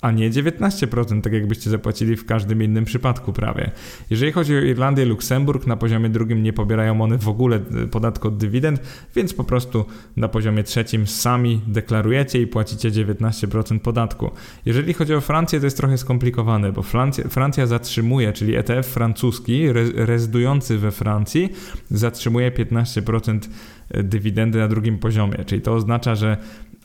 a nie 19%, tak jakbyście zapłacili w każdym innym przypadku prawie. Jeżeli chodzi o Irlandię, Luksemburg, na poziomie drugim nie pobierają one w ogóle e, podatku od dywidend, więc po prostu na poziomie trzecim sami deklarujecie i płacicie 19% podatku. Jeżeli chodzi o Francję, to jest trochę skomplikowane, bo Francja, Francja zatrzymuje, czyli ETF francuski re, rezydujący we Francji zatrzymuje 15% e, dywidendy na drugim poziomie, czyli to oznacza, że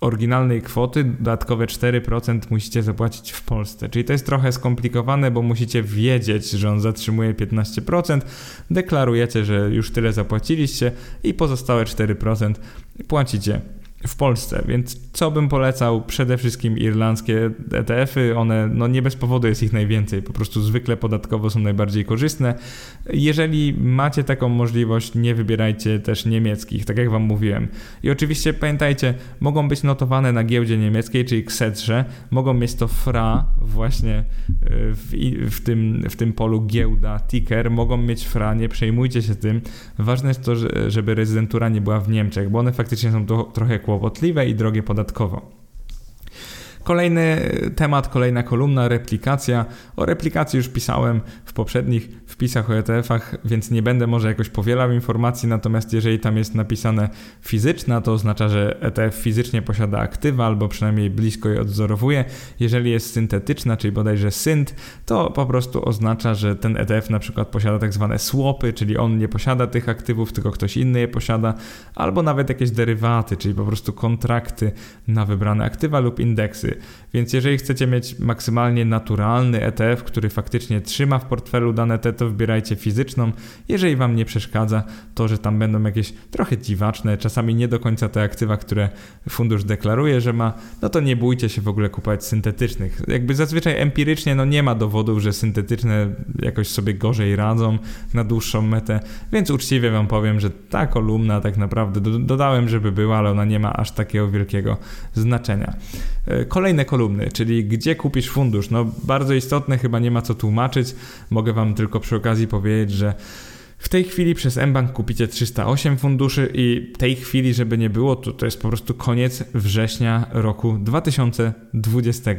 oryginalnej kwoty dodatkowe 4% musicie zapłacić w Polsce. Czyli to jest trochę skomplikowane, bo musicie wiedzieć, że on zatrzymuje 15%, deklarujecie, że już tyle zapłaciliście i pozostałe 4% płacicie w Polsce, więc co bym polecał? Przede wszystkim irlandzkie ETF-y, one no nie bez powodu jest ich najwięcej, po prostu zwykle podatkowo są najbardziej korzystne. Jeżeli macie taką możliwość, nie wybierajcie też niemieckich, tak jak wam mówiłem. I oczywiście pamiętajcie, mogą być notowane na giełdzie niemieckiej, czyli Ksedrze, mogą mieć to FRA właśnie e, w, w, tym, w tym polu giełda, ticker, mogą mieć FRA, nie przejmujcie się tym. Ważne jest to, żeby rezydentura nie była w Niemczech, bo one faktycznie są to, trochę kłopotliwe i drogie podatkowo. Kolejny temat, kolejna kolumna, replikacja. O replikacji już pisałem w poprzednich wpisach o ETF-ach, więc nie będę może jakoś powielał informacji, natomiast jeżeli tam jest napisane fizyczna, to oznacza, że ETF fizycznie posiada aktywa albo przynajmniej blisko je odzorowuje. Jeżeli jest syntetyczna, czyli bodajże synt, to po prostu oznacza, że ten ETF na przykład posiada tak zwane swapy, czyli on nie posiada tych aktywów, tylko ktoś inny je posiada, albo nawet jakieś derywaty, czyli po prostu kontrakty na wybrane aktywa lub indeksy. Więc jeżeli chcecie mieć maksymalnie naturalny ETF, który faktycznie trzyma w portfelu dane te, to wybierajcie fizyczną. Jeżeli Wam nie przeszkadza to, że tam będą jakieś trochę dziwaczne, czasami nie do końca te aktywa, które fundusz deklaruje, że ma, no to nie bójcie się w ogóle kupować syntetycznych. Jakby zazwyczaj empirycznie no nie ma dowodów, że syntetyczne jakoś sobie gorzej radzą na dłuższą metę, więc uczciwie Wam powiem, że ta kolumna tak naprawdę dodałem, żeby była, ale ona nie ma aż takiego wielkiego znaczenia. E, kolejne kolumny, czyli gdzie kupisz fundusz? No bardzo istotne, chyba nie ma co tłumaczyć. Mogę Wam tylko przy okazji powiedzieć, że w tej chwili przez mBank kupicie 308 funduszy i tej chwili, żeby nie było, to, to jest po prostu koniec września roku 2020. Y,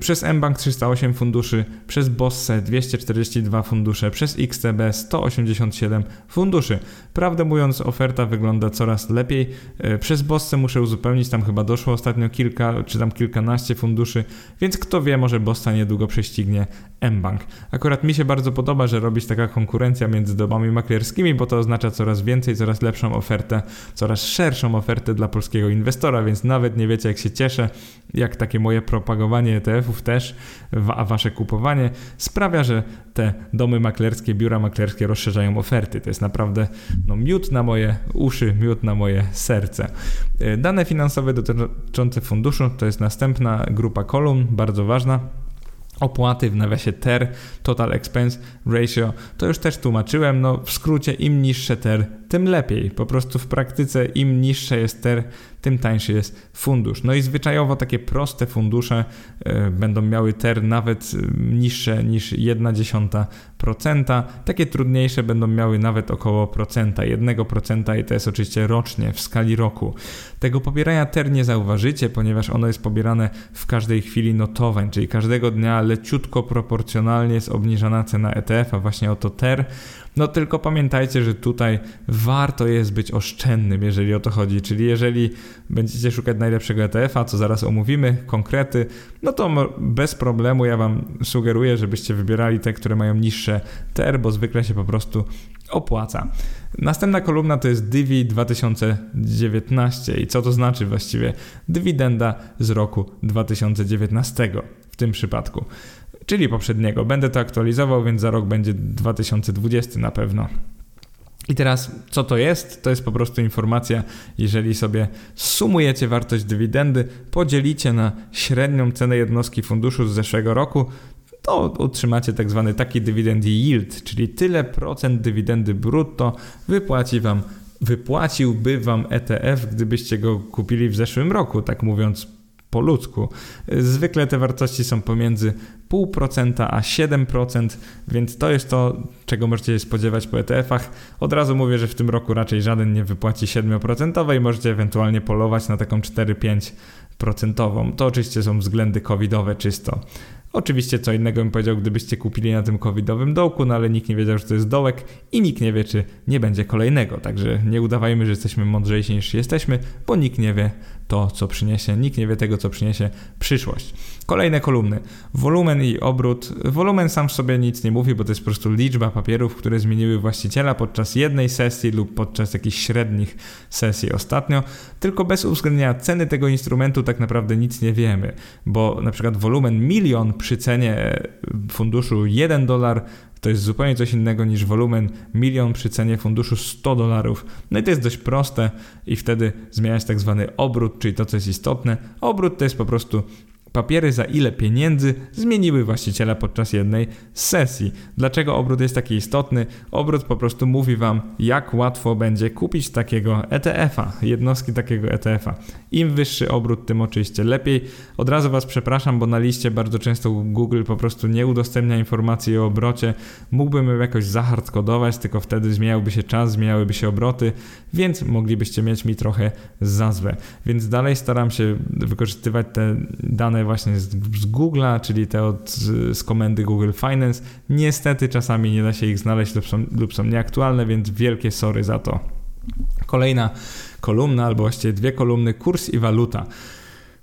przez mBank 308 funduszy, przez Bosse 242 fundusze, przez XTB 187 funduszy. Prawdę mówiąc, oferta wygląda coraz lepiej. Y, przez Bosse muszę uzupełnić, tam chyba doszło ostatnio kilka, czy tam kilkanaście funduszy, więc kto wie, może Bossa niedługo prześcignie mBank. Akurat mi się bardzo podoba, że robić taka konkurencja między domami maklerskimi, bo to oznacza coraz więcej, coraz lepszą ofertę, coraz szerszą ofertę dla polskiego inwestora, więc nawet nie wiecie, jak się cieszę, jak takie moje propagowanie ETF-ów też, a wasze kupowanie sprawia, że te domy maklerskie, biura maklerskie rozszerzają oferty. To jest naprawdę no, miód na moje uszy, miód na moje serce. E, dane finansowe dotyczące funduszu to jest następna grupa kolumn, bardzo ważna opłaty w nawiasie TER, Total Expense Ratio, to już też tłumaczyłem, no w skrócie im niższe TER, tym lepiej. Po prostu w praktyce im niższe jest TER, tym tańszy jest fundusz. No i zwyczajowo takie proste fundusze y, będą miały TER nawet y, niższe niż 1,1%. Takie trudniejsze będą miały nawet około procenta, 1% i to jest oczywiście rocznie w skali roku. Tego pobierania TER nie zauważycie, ponieważ ono jest pobierane w każdej chwili notowań, czyli każdego dnia leciutko proporcjonalnie jest obniżana cena ETF, a właśnie oto TER. No tylko pamiętajcie, że tutaj warto jest być oszczędnym, jeżeli o to chodzi. Czyli jeżeli będziecie szukać najlepszego ETF-a, co zaraz omówimy, konkrety, no to bez problemu ja Wam sugeruję, żebyście wybierali te, które mają niższe TER, bo zwykle się po prostu opłaca. Następna kolumna to jest Divi 2019 i co to znaczy właściwie? Dywidenda z roku 2019 w tym przypadku czyli poprzedniego. Będę to aktualizował, więc za rok będzie 2020 na pewno. I teraz, co to jest? To jest po prostu informacja, jeżeli sobie sumujecie wartość dywidendy, podzielicie na średnią cenę jednostki funduszu z zeszłego roku, to otrzymacie tak zwany taki dywidend yield, czyli tyle procent dywidendy brutto wypłaci wam, wypłaciłby wam ETF, gdybyście go kupili w zeszłym roku, tak mówiąc po ludzku. Zwykle te wartości są pomiędzy 0,5% a 7%, więc to jest to, czego możecie się spodziewać po ETF-ach. Od razu mówię, że w tym roku raczej żaden nie wypłaci 7% i możecie ewentualnie polować na taką 4-5%. To oczywiście są względy covidowe czysto. Oczywiście co innego bym powiedział, gdybyście kupili na tym covidowym dołku, no ale nikt nie wiedział, że to jest dołek i nikt nie wie, czy nie będzie kolejnego. Także nie udawajmy, że jesteśmy mądrzejsi niż jesteśmy, bo nikt nie wie to, co przyniesie, nikt nie wie tego, co przyniesie przyszłość. Kolejne kolumny. Wolumen i obrót. Wolumen sam w sobie nic nie mówi, bo to jest po prostu liczba papierów, które zmieniły właściciela podczas jednej sesji lub podczas jakichś średnich sesji ostatnio, tylko bez uwzględnienia ceny tego instrumentu tak naprawdę nic nie wiemy, bo na przykład wolumen milion przy cenie funduszu 1 dolar to jest zupełnie coś innego niż wolumen milion przy cenie funduszu 100 dolarów. No i to jest dość proste i wtedy zmieniać tak zwany obrót, czyli to, co jest istotne. Obrót to jest po prostu papiery za ile pieniędzy zmieniły właściciela podczas jednej sesji. Dlaczego obrót jest taki istotny? Obrót po prostu mówi Wam, jak łatwo będzie kupić takiego ETF-a, jednostki takiego ETF-a. Im wyższy obrót, tym oczywiście lepiej. Od razu Was przepraszam, bo na liście bardzo często Google po prostu nie udostępnia informacji o obrocie. Mógłbym ją jakoś zahardkodować, tylko wtedy zmieniałby się czas, zmieniałyby się obroty, więc moglibyście mieć mi trochę za złe. Więc dalej staram się wykorzystywać te dane właśnie z, z Google'a, czyli te od, z komendy Google Finance. Niestety czasami nie da się ich znaleźć lub są, lub są nieaktualne, więc wielkie sorry za to. Kolejna kolumna, albo właściwie dwie kolumny, kurs i waluta.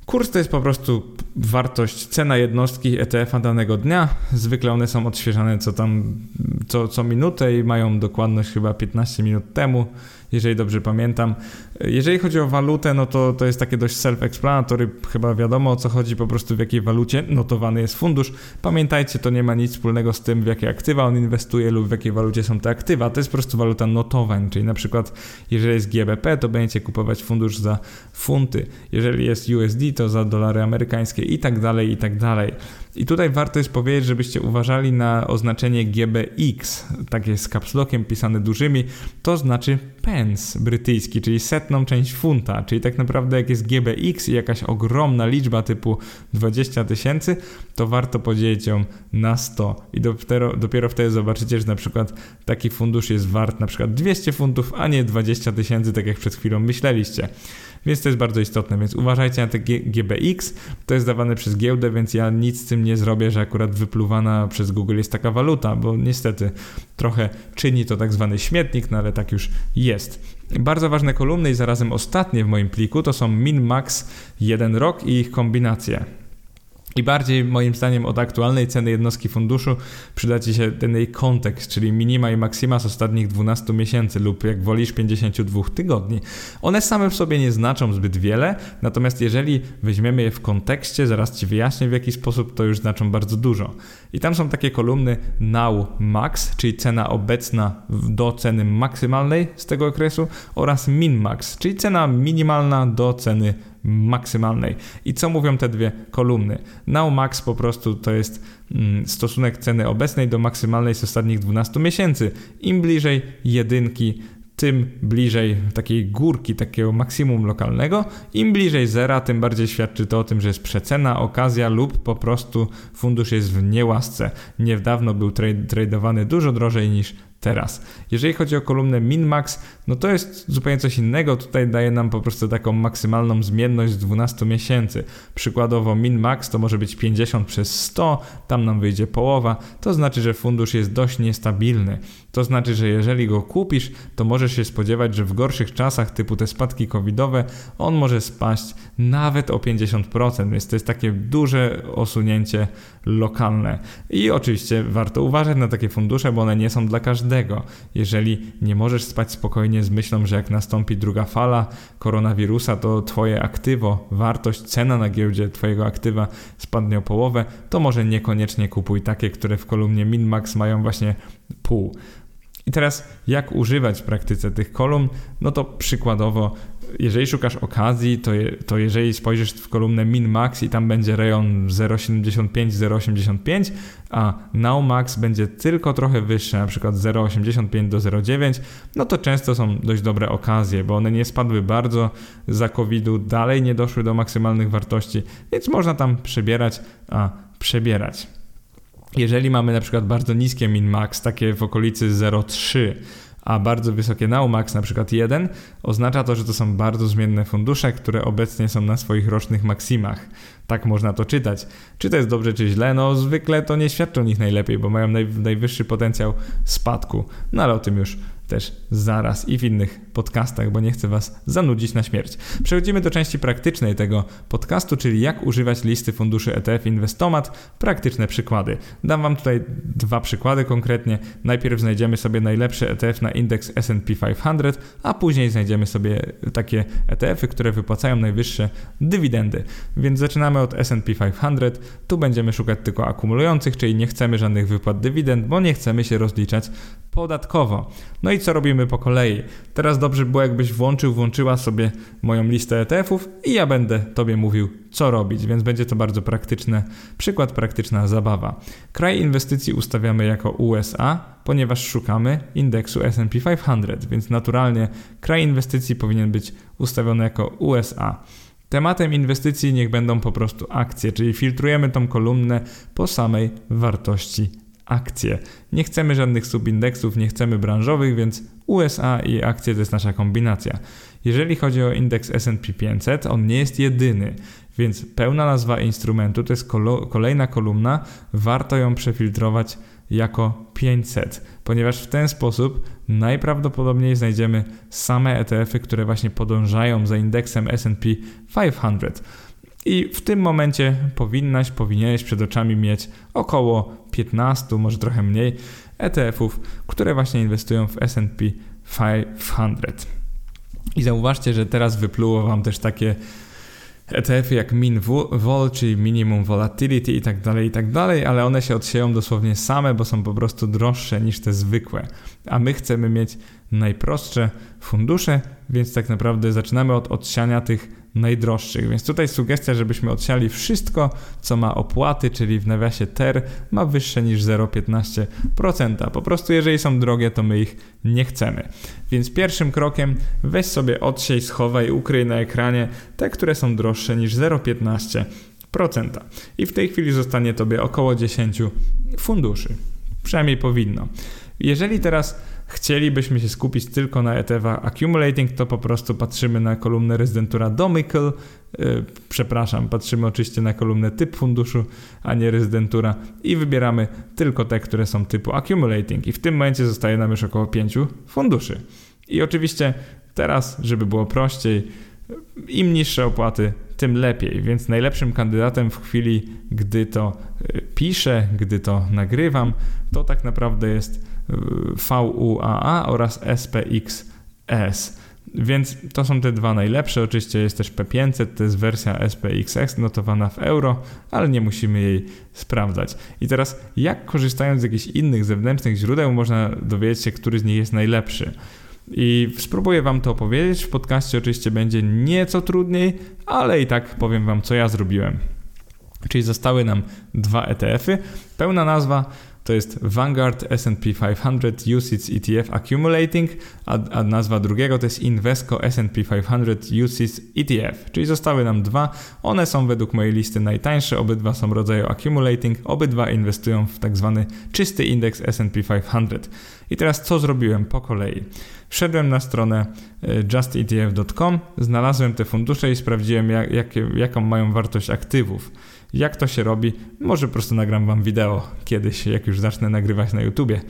Kurs to jest po prostu wartość, cena jednostki ETF-a danego dnia. Zwykle one są odświeżane co tam, co, co minutę i mają dokładność chyba 15 minut temu jeżeli dobrze pamiętam. Jeżeli chodzi o walutę, no to to jest takie dość self-explanatory, chyba wiadomo o co chodzi, po prostu w jakiej walucie notowany jest fundusz. Pamiętajcie, to nie ma nic wspólnego z tym, w jakie aktywa on inwestuje lub w jakiej walucie są te aktywa. To jest po prostu waluta notowań, czyli na przykład jeżeli jest GBP, to będziecie kupować fundusz za funty, jeżeli jest USD, to za dolary amerykańskie i tak dalej, i tak dalej. I tutaj warto jest powiedzieć, żebyście uważali na oznaczenie GBX, takie z kapslokiem pisane dużymi, to znaczy pence brytyjski, czyli setną część funta, czyli tak naprawdę jak jest GBX i jakaś ogromna liczba typu 20 tysięcy, to warto podzielić ją na 100 i dopiero, dopiero wtedy zobaczycie, że na przykład taki fundusz jest wart na przykład 200 funtów, a nie 20 tysięcy, tak jak przed chwilą myśleliście. Więc to jest bardzo istotne, więc uważajcie na te GBX, to jest dawane przez giełdę, więc ja nic z tym nie zrobię, że akurat wypluwana przez Google jest taka waluta, bo niestety trochę czyni to tak zwany śmietnik, no ale tak już jest. Bardzo ważne kolumny i zarazem ostatnie w moim pliku to są min-max, jeden rok i ich kombinacje. I bardziej moim zdaniem od aktualnej ceny jednostki funduszu przyda Ci się ten jej kontekst, czyli minima i maksima z ostatnich 12 miesięcy lub jak wolisz 52 tygodni. One same w sobie nie znaczą zbyt wiele, natomiast jeżeli weźmiemy je w kontekście, zaraz Ci wyjaśnię w jaki sposób, to już znaczą bardzo dużo. I tam są takie kolumny now max, czyli cena obecna do ceny maksymalnej z tego okresu oraz min max, czyli cena minimalna do ceny maksymalnej. I co mówią te dwie kolumny? Now max po prostu to jest mm, stosunek ceny obecnej do maksymalnej z ostatnich 12 miesięcy. Im bliżej jedynki, tym bliżej takiej górki, takiego maksimum lokalnego. Im bliżej zera, tym bardziej świadczy to o tym, że jest przecena, okazja lub po prostu fundusz jest w niełasce. Niedawno był tradowany dużo drożej niż teraz. Jeżeli chodzi o kolumnę min-max, no to jest zupełnie coś innego. Tutaj daje nam po prostu taką maksymalną zmienność z 12 miesięcy. Przykładowo min-max to może być 50 przez 100, tam nam wyjdzie połowa. To znaczy, że fundusz jest dość niestabilny. To znaczy, że jeżeli go kupisz, to możesz się spodziewać, że w gorszych czasach, typu te spadki covidowe, on może spaść nawet o 50%, więc to jest takie duże osunięcie lokalne. I oczywiście warto uważać na takie fundusze, bo one nie są dla każdego. Jeżeli nie możesz spać spokojnie z myślą, że jak nastąpi druga fala koronawirusa, to twoje aktywo, wartość, cena na giełdzie twojego aktywa spadnie o połowę, to może niekoniecznie kupuj takie, które w kolumnie min-max mają właśnie pół. I teraz jak używać w praktyce tych kolumn? No to przykładowo, jeżeli szukasz okazji, to, je, to jeżeli spojrzysz w kolumnę min-max i tam będzie rejon 0,75-0,85, a now-max będzie tylko trochę wyższy, na przykład 0,85 do 0,9, no to często są dość dobre okazje, bo one nie spadły bardzo za COVID-u, dalej nie doszły do maksymalnych wartości, więc można tam przebierać, a przebierać. Jeżeli mamy na przykład bardzo niskie min-max, takie w okolicy 0,3, a bardzo wysokie Naumax, na przykład 1, oznacza to, że to są bardzo zmienne fundusze, które obecnie są na swoich rocznych maksimach. Tak można to czytać. Czy to jest dobrze, czy źle? No zwykle to nie świadczą nich najlepiej, bo mają naj, najwyższy potencjał spadku. No ale o tym już też zaraz i w innych podcastach, bo nie chcę Was zanudzić na śmierć. Przechodzimy do części praktycznej tego podcastu, czyli jak używać listy funduszy ETF Inwestomat. Praktyczne przykłady. Dam Wam tutaj dwa przykłady konkretnie. Najpierw znajdziemy sobie najlepszy ETF na indeks S&P 500, a później znajdziemy sobie takie ETF-y, które wypłacają najwyższe dywidendy. Więc zaczynamy od S&P 500. Tu będziemy szukać tylko akumulujących, czyli nie chcemy żadnych wypłat dywidend, bo nie chcemy się rozliczać podatkowo. No i co robimy po kolei? Teraz dobrze dobrze by było, jakbyś włączył, włączyła sobie moją listę ETF-ów i ja będę Tobie mówił, co robić, więc będzie to bardzo praktyczne, przykład praktyczna zabawa. Kraj inwestycji ustawiamy jako USA, ponieważ szukamy indeksu S&P 500, więc naturalnie kraj inwestycji powinien być ustawiony jako USA. Tematem inwestycji niech będą po prostu akcje, czyli filtrujemy tą kolumnę po samej wartości akcje. Nie chcemy żadnych subindeksów, nie chcemy branżowych, więc USA i akcje to jest nasza kombinacja. Jeżeli chodzi o indeks S&P 500, on nie jest jedyny, więc pełna nazwa instrumentu to jest kolejna kolumna, warto ją przefiltrować jako 500, ponieważ w ten sposób najprawdopodobniej znajdziemy same ETF-y, które właśnie podążają za indeksem S&P 500. I w tym momencie powinnaś, powinieneś przed oczami mieć około 15, może trochę mniej ETF-ów, które właśnie inwestują w S&P 500. I zauważcie, że teraz wypluło Wam też takie ETF-y jak min vol, czyli minimum volatility i tak dalej, i tak dalej, ale one się odsieją dosłownie same, bo są po prostu droższe niż te zwykłe. A my chcemy mieć najprostsze fundusze, więc tak naprawdę zaczynamy od odsiania tych najdroższych. Więc tutaj sugestia, żebyśmy odsiali wszystko, co ma opłaty, czyli w nawiasie TER ma wyższe niż 0,15%. Po prostu jeżeli są drogie, to my ich nie chcemy. Więc pierwszym krokiem weź sobie odsiej, schowaj, ukryj na ekranie te, które są droższe niż 0,15%. I w tej chwili zostanie Tobie około 10 funduszy. Przynajmniej powinno. Jeżeli teraz chcielibyśmy się skupić tylko na ETF accumulating, to po prostu patrzymy na kolumnę rezydentura domicile, yy, przepraszam, patrzymy oczywiście na kolumnę typ funduszu, a nie rezydentura i wybieramy tylko te, które są typu accumulating i w tym momencie zostaje nam już około 5 funduszy. I oczywiście teraz, żeby było prościej, im niższe opłaty, tym lepiej. Więc najlepszym kandydatem w chwili, gdy to y, piszę, gdy to nagrywam, to tak naprawdę jest VUAA oraz SPXS. Więc to są te dwa najlepsze. Oczywiście jest też P500, to jest wersja SPXS notowana w euro, ale nie musimy jej sprawdzać. I teraz, jak korzystając z jakichś innych zewnętrznych źródeł, można dowiedzieć się, który z nich jest najlepszy? I spróbuję Wam to opowiedzieć. W podcaście oczywiście będzie nieco trudniej, ale i tak powiem Wam, co ja zrobiłem. Czyli zostały nam dwa ETF-y. Pełna nazwa to jest Vanguard S&P 500 UCITS ETF Accumulating, a, a, nazwa drugiego to jest Invesco S&P 500 UCITS ETF, czyli zostały nam dwa. One są według mojej listy najtańsze, obydwa są rodzaju Accumulating, obydwa inwestują w tak zwany czysty indeks S&P 500. I teraz co zrobiłem po kolei? Wszedłem na stronę e, justetf.com, znalazłem te fundusze i sprawdziłem jak, jak, jaką mają wartość aktywów. Jak to się robi? Może po prostu nagram wam wideo kiedyś, jak już zacznę nagrywać na YouTubie.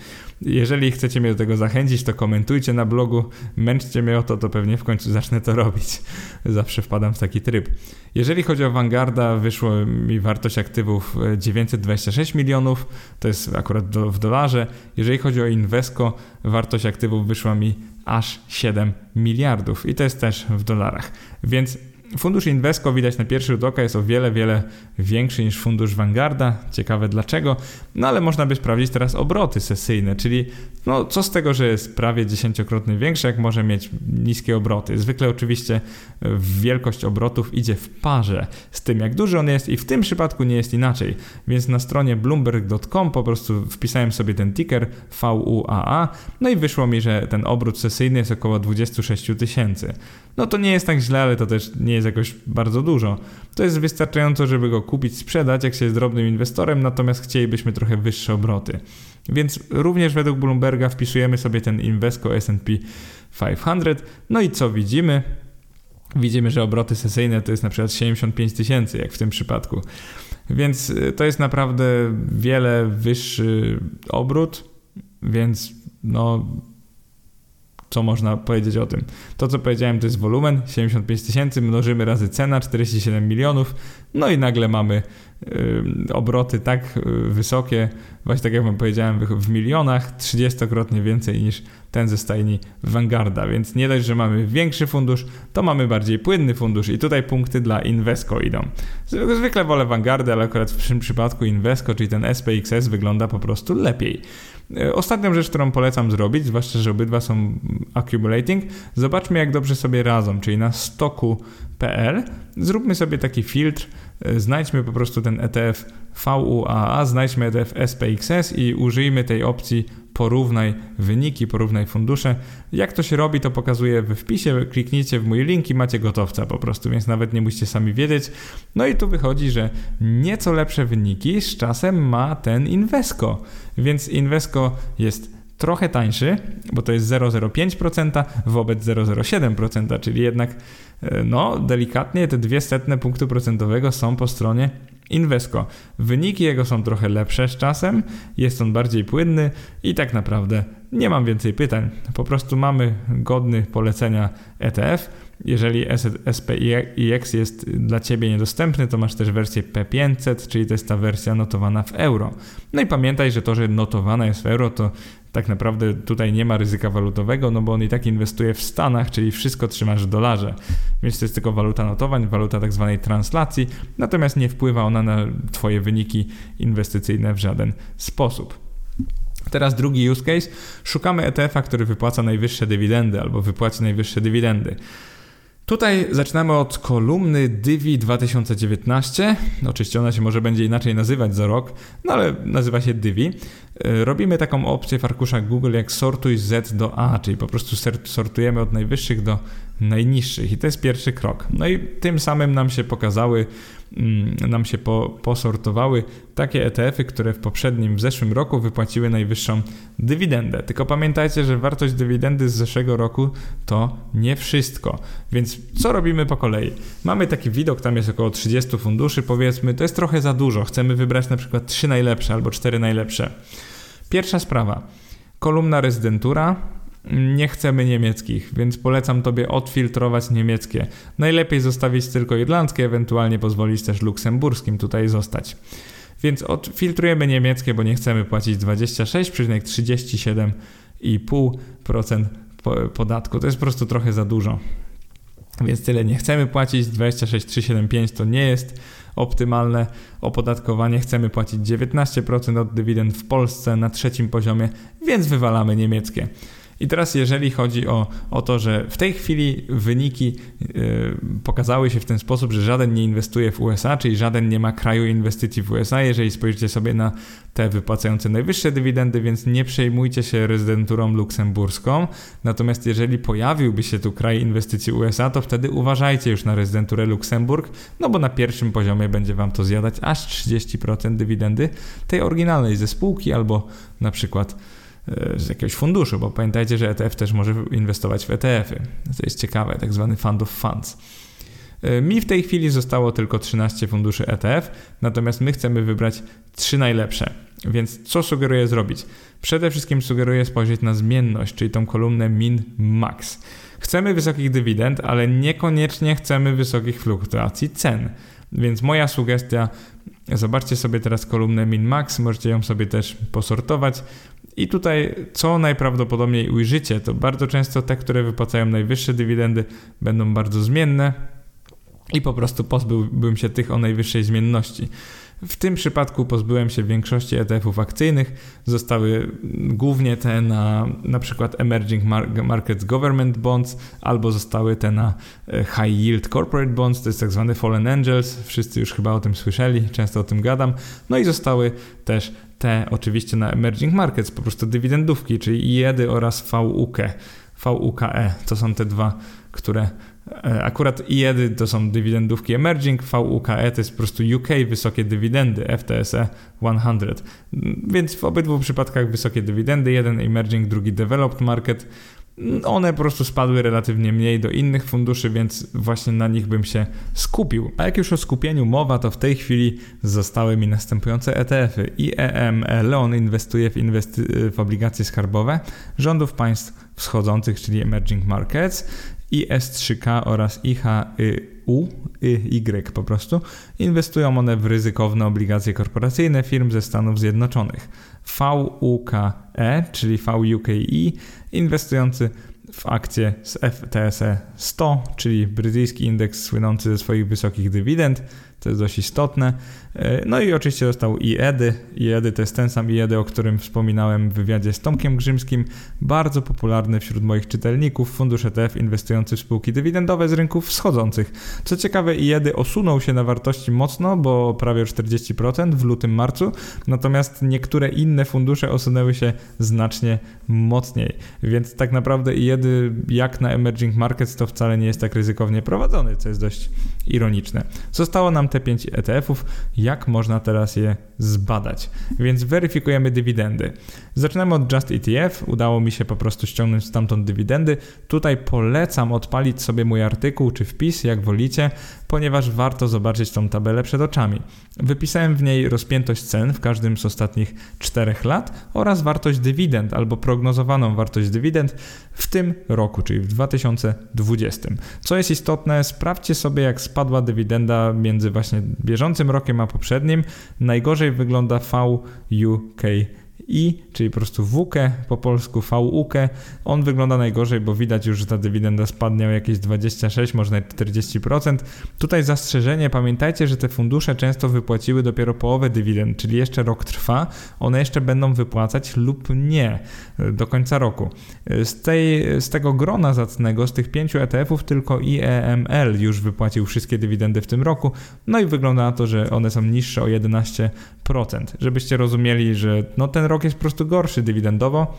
Jeżeli chcecie mnie do tego zachęcić, to komentujcie na blogu, męczcie mnie o to, to pewnie w końcu zacznę to robić. Zawsze wpadam w taki tryb. Jeżeli chodzi o Vanguarda, wyszło mi wartość aktywów 926 milionów, to jest akurat do, w dolarze. Jeżeli chodzi o Invesco, wartość aktywów wyszła mi aż 7 miliardów i to jest też w dolarach. Więc Fundusz Invesco widać na pierwszy rzut oka jest o wiele, wiele większy niż fundusz Vanguarda. Ciekawe dlaczego. No ale można by sprawdzić teraz obroty sesyjne, czyli no co z tego, że jest prawie dziesięciokrotnie większy, jak może mieć niskie obroty. Zwykle oczywiście wielkość obrotów idzie w parze z tym, jak duży on jest i w tym przypadku nie jest inaczej. Więc na stronie bloomberg.com po prostu wpisałem sobie ten ticker VUAA, no i wyszło mi, że ten obrót sesyjny jest około 26 tysięcy. No to nie jest tak źle, ale to też nie jest jakoś bardzo dużo. To jest wystarczająco, żeby go kupić, sprzedać, jak się jest drobnym inwestorem, natomiast chcielibyśmy trochę wyższe obroty. Więc również według Bloomberga wpisujemy sobie ten Invesco S&P 500. No i co widzimy? Widzimy, że obroty sesyjne to jest na przykład 75 tysięcy, jak w tym przypadku. Więc y, to jest naprawdę wiele wyższy obrót, więc no co można powiedzieć o tym? To, co powiedziałem, to jest wolumen 75 tysięcy, mnożymy razy cena 47 milionów, no i nagle mamy obroty tak y, wysokie, właśnie tak jak wam powiedziałem, w, milionach, 30-krotnie więcej niż ten ze stajni Vanguarda, więc nie dość, że mamy większy fundusz, to mamy bardziej płynny fundusz i tutaj punkty dla Invesco idą. Zwykle wolę Vanguardę, ale akurat w tym przypadku Invesco, czyli ten SPXS wygląda po prostu lepiej. E, ostatnią rzecz, którą polecam zrobić, zwłaszcza, że obydwa są accumulating, zobaczmy jak dobrze sobie radzą, czyli na stoku.pl zróbmy sobie taki filtr, znajdźmy po prostu ten ETF VUAA, znajdźmy ETF SPXS i użyjmy tej opcji porównaj wyniki, porównaj fundusze. Jak to się robi, to pokazuję we wpisie, kliknijcie w mój link i macie gotowca po prostu, więc nawet nie musicie sami wiedzieć. No i tu wychodzi, że nieco lepsze wyniki z czasem ma ten Invesco, więc Invesco jest trochę tańszy, bo to jest 0,05% wobec 0,07%, czyli jednak e, no delikatnie te dwie setne punktu procentowego są po stronie Invesco. Wyniki jego są trochę lepsze z czasem, jest on bardziej płynny i tak naprawdę nie mam więcej pytań. Po prostu mamy godny polecenia ETF. Jeżeli SPX jest dla Ciebie niedostępny, to masz też wersję P500, czyli to jest ta wersja notowana w euro. No i pamiętaj, że to, że notowana jest w euro, to tak naprawdę tutaj nie ma ryzyka walutowego, no bo on i tak inwestuje w Stanach, czyli wszystko trzymasz w dolarze. Więc to jest tylko waluta notowań, waluta tak zwanej translacji, natomiast nie wpływa ona na Twoje wyniki inwestycyjne w żaden sposób. Teraz drugi use case. Szukamy ETF-a, który wypłaca najwyższe dywidendy albo wypłaci najwyższe dywidendy. Tutaj zaczynamy od kolumny Divi 2019. Oczywiście ona się może będzie inaczej nazywać za rok, no ale nazywa się Divi. E, robimy taką opcję w arkuszach Google jak sortuj Z do A, czyli po prostu sortujemy od najwyższych do najniższych i to jest pierwszy krok. No i tym samym nam się pokazały, mm, nam się po, posortowały takie ETF-y, które w poprzednim, w zeszłym roku wypłaciły najwyższą dywidendę. Tylko pamiętajcie, że wartość dywidendy z zeszłego roku to nie wszystko. Więc co robimy po kolei? Mamy taki widok, tam jest około 30 funduszy, powiedzmy, to jest trochę za dużo. Chcemy wybrać na przykład 3 najlepsze albo 4 najlepsze. Pierwsza sprawa. Kolumna rezydentura, nie chcemy niemieckich, więc polecam Tobie odfiltrować niemieckie. Najlepiej zostawić tylko irlandzkie, ewentualnie pozwolić też luksemburskim tutaj zostać. Więc odfiltrujemy niemieckie, bo nie chcemy płacić 26,37,5% podatku. To jest po prostu trochę za dużo. Więc tyle nie chcemy płacić. 26,375 to nie jest optymalne opodatkowanie. Chcemy płacić 19% od dywidend w Polsce na trzecim poziomie, więc wywalamy niemieckie. I teraz, jeżeli chodzi o, o to, że w tej chwili wyniki yy, pokazały się w ten sposób, że żaden nie inwestuje w USA, czyli żaden nie ma kraju inwestycji w USA, jeżeli spojrzycie sobie na te wypłacające najwyższe dywidendy, więc nie przejmujcie się rezydenturą luksemburską. Natomiast jeżeli pojawiłby się tu kraj inwestycji USA, to wtedy uważajcie już na rezydenturę Luksemburg, no bo na pierwszym poziomie będzie Wam to zjadać aż 30% dywidendy tej oryginalnej ze spółki albo na przykład z jakiegoś funduszu, bo pamiętajcie, że ETF też może inwestować w ETF-y. To jest ciekawe, tak zwany fund of funds. E, mi w tej chwili zostało tylko 13 funduszy ETF, natomiast my chcemy wybrać 3 najlepsze. Więc co sugeruję zrobić? Przede wszystkim sugeruję spojrzeć na zmienność, czyli tą kolumnę min-max. Chcemy wysokich dywidend, ale niekoniecznie chcemy wysokich fluktuacji cen. Więc moja sugestia, zobaczcie sobie teraz kolumnę min-max, możecie ją sobie też posortować. I tutaj, co najprawdopodobniej ujrzycie, to bardzo często te, które wypłacają najwyższe dywidendy, będą bardzo zmienne i po prostu pozbyłbym się tych o najwyższej zmienności. W tym przypadku pozbyłem się większości ETF-ów akcyjnych. Zostały głównie te na na przykład Emerging Markets Government Bonds albo zostały te na e, High Yield Corporate Bonds, to jest tak zwany Fallen Angels. Wszyscy już chyba o tym słyszeli, często o tym gadam. No i zostały też te oczywiście na emerging markets, po prostu dywidendówki, czyli IEDy oraz VUK, VUKE. To są te dwa, które akurat IEDy to są dywidendówki emerging, VUKE to jest po prostu UK, wysokie dywidendy, FTSE 100. Więc w obydwu przypadkach wysokie dywidendy, jeden emerging, drugi developed market. One po prostu spadły relatywnie mniej do innych funduszy, więc właśnie na nich bym się skupił. A jak już o skupieniu mowa, to w tej chwili zostały mi następujące ETF-y. IEM Leon inwestuje w, inwesty- w obligacje skarbowe rządów państw wschodzących, czyli emerging markets. IS3K oraz IHU, Y po prostu, inwestują one w ryzykowne obligacje korporacyjne firm ze Stanów Zjednoczonych. VUKE, czyli VUKI, inwestujący w akcje z FTSE 100, czyli brytyjski indeks słynący ze swoich wysokich dywidend. To jest dość istotne. E, no i oczywiście dostał IEDY. IEDY to jest ten sam IEDY, o którym wspominałem w wywiadzie z Tomkiem Grzymskim. Bardzo popularny wśród moich czytelników fundusz ETF inwestujący w spółki dywidendowe z rynków wschodzących. Co ciekawe, IEDY osunął się na wartości mocno, bo prawie 40% w lutym-marcu, natomiast niektóre inne fundusze osunęły się znacznie mocniej. Więc tak naprawdę IEDY jak na emerging markets to wcale nie jest tak ryzykownie prowadzony, co jest dość ironiczne. Zostało nam te 5 ETF-ów jak można teraz je zbadać. Więc weryfikujemy dywidendy. Zaczynamy od Just ETF. Udało mi się po prostu ściągnąć stamtąd dywidendy. Tutaj polecam odpalić sobie mój artykuł czy wpis, jak wolicie, ponieważ warto zobaczyć tą tabelę przed oczami. Wypisałem w niej rozpiętość cen w każdym z ostatnich 4 lat oraz wartość dywidend albo prognozowaną wartość dywidend w tym roku, czyli w 2020. Co jest istotne, sprawdźcie sobie jak spadła dywidenda między właśnie bieżącym rokiem a poprzednim. Najgorzej wygląda VUK i, czyli po prostu WUKE, po polsku VUK. On wygląda najgorzej, bo widać już, że ta dywidenda spadnie o jakieś 26, może nawet 40%. Tutaj zastrzeżenie, pamiętajcie, że te fundusze często wypłaciły dopiero połowę dywidend, czyli jeszcze rok trwa, one jeszcze będą wypłacać lub nie do końca roku. Z, tej, z tego grona zacnego, z tych pięciu ETF-ów tylko IEML już wypłacił wszystkie dywidendy w tym roku, no i wygląda na to, że one są niższe o 11%. Żebyście rozumieli, że no ten rok jest po prostu gorszy dywidendowo,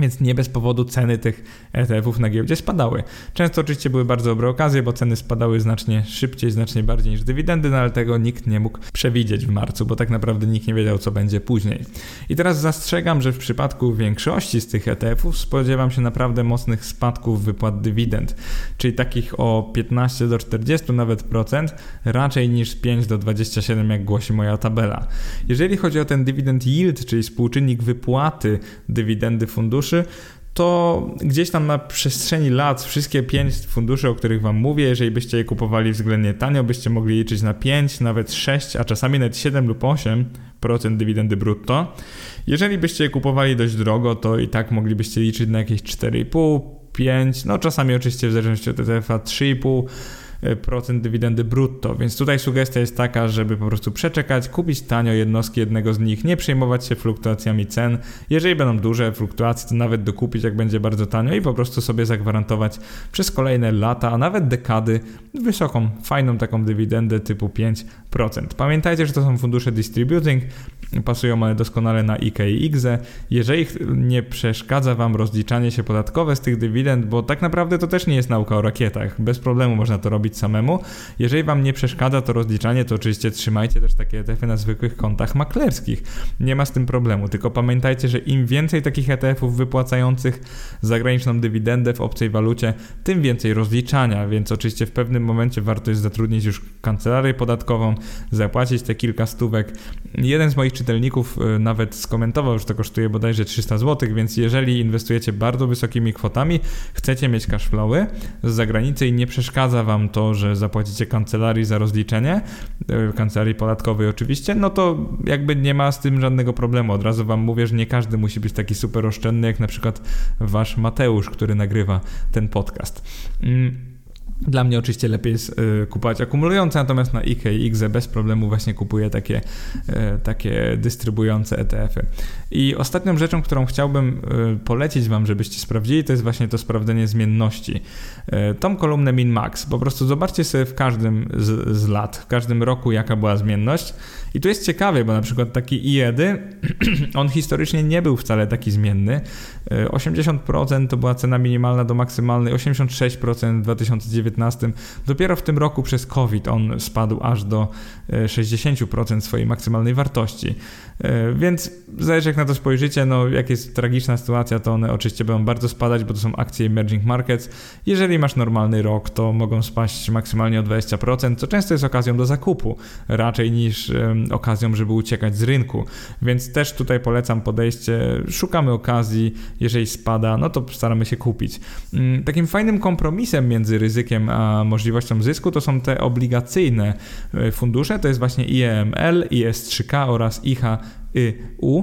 więc nie bez powodu ceny tych ETF-ów na giełdzie spadały. Często oczywiście były bardzo dobre okazje, bo ceny spadały znacznie szybciej, znacznie bardziej niż dywidendy, no ale tego nikt nie mógł przewidzieć w marcu, bo tak naprawdę nikt nie wiedział, co będzie później. I teraz zastrzegam, że w przypadku większości z tych ETF-ów spodziewam się naprawdę mocnych spadków wypłat dywidend, czyli takich o 15 do 40 nawet procent, raczej niż 5 do 27, jak głosi moja tabela. Jeżeli chodzi o ten dywidend yield, czyli współczynnik wypłaty dywidendy funduszu, funduszy, to gdzieś tam na przestrzeni lat wszystkie pięć funduszy, o których Wam mówię, jeżeli byście je kupowali względnie tanio, byście mogli liczyć na 5, nawet 6, a czasami nawet 7 lub 8% dywidendy brutto. Jeżeli byście je kupowali dość drogo, to i tak moglibyście liczyć na jakieś 4,5, 5, no czasami oczywiście w zależności od ETF-a 3,5 procent dywidendy brutto. Więc tutaj sugestia jest taka, żeby po prostu przeczekać, kupić tanio jednostki jednego z nich, nie przejmować się fluktuacjami cen. Jeżeli będą duże fluktuacje, to nawet dokupić, jak będzie bardzo tanio i po prostu sobie zagwarantować przez kolejne lata, a nawet dekady wysoką, fajną taką dywidendę typu 5%. Pamiętajcie, że to są fundusze distributing, pasują one doskonale na IKE i IGZE. Jeżeli nie przeszkadza Wam rozliczanie się podatkowe z tych dywidend, bo tak naprawdę to też nie jest nauka o rakietach, bez problemu można to robić samemu. Jeżeli Wam nie przeszkadza to rozliczanie, to oczywiście trzymajcie też takie ETF-y na zwykłych kontach maklerskich. Nie ma z tym problemu, tylko pamiętajcie, że im więcej takich ETF-ów wypłacających zagraniczną dywidendę w obcej walucie, tym więcej rozliczania, więc oczywiście w pewnym momencie warto jest zatrudnić już kancelarię podatkową, zapłacić te kilka stówek. Jeden z moich czytelników y, nawet skomentował, że to kosztuje bodajże 300 zł, więc jeżeli inwestujecie bardzo wysokimi kwotami, chcecie mieć cashflowy z zagranicy i nie przeszkadza Wam to, że zapłacicie kancelarii za rozliczenie, y, kancelarii podatkowej oczywiście, no to jakby nie ma z tym żadnego problemu. Od razu Wam mówię, że nie każdy musi być taki super oszczędny, jak na przykład Wasz Mateusz, który nagrywa ten podcast. Dla mnie oczywiście lepiej jest y, kupować akumulujące, natomiast na IKE i IGZE bez problemu właśnie kupuję takie, y, takie dystrybuujące ETF-y. I ostatnią rzeczą, którą chciałbym y, polecić Wam, żebyście sprawdzili, to jest właśnie to sprawdzenie zmienności. Tą kolumnę min-max. Po prostu zobaczcie sobie w każdym z, z, lat, w każdym roku, jaka była zmienność. I tu jest ciekawie, bo na przykład taki IEDY, on historycznie nie był wcale taki zmienny. 80% y, to była cena minimalna do maksymalnej, 86% w 2019. Dopiero w tym roku przez COVID on spadł aż do 60% swojej maksymalnej wartości. Więc zależy jak na to spojrzycie, no jak jest tragiczna sytuacja, to one oczywiście będą bardzo spadać, bo to są akcje emerging markets. Jeżeli masz normalny rok, to mogą spaść maksymalnie o 20%, co często jest okazją do zakupu, raczej niż okazją, żeby uciekać z rynku. Więc też tutaj polecam podejście, szukamy okazji, jeżeli spada, no to staramy się kupić. Um, takim fajnym kompromisem między ryzykiem a możliwością zysku to są te obligacyjne e, fundusze, to jest właśnie IEML, IS3K oraz IHA U.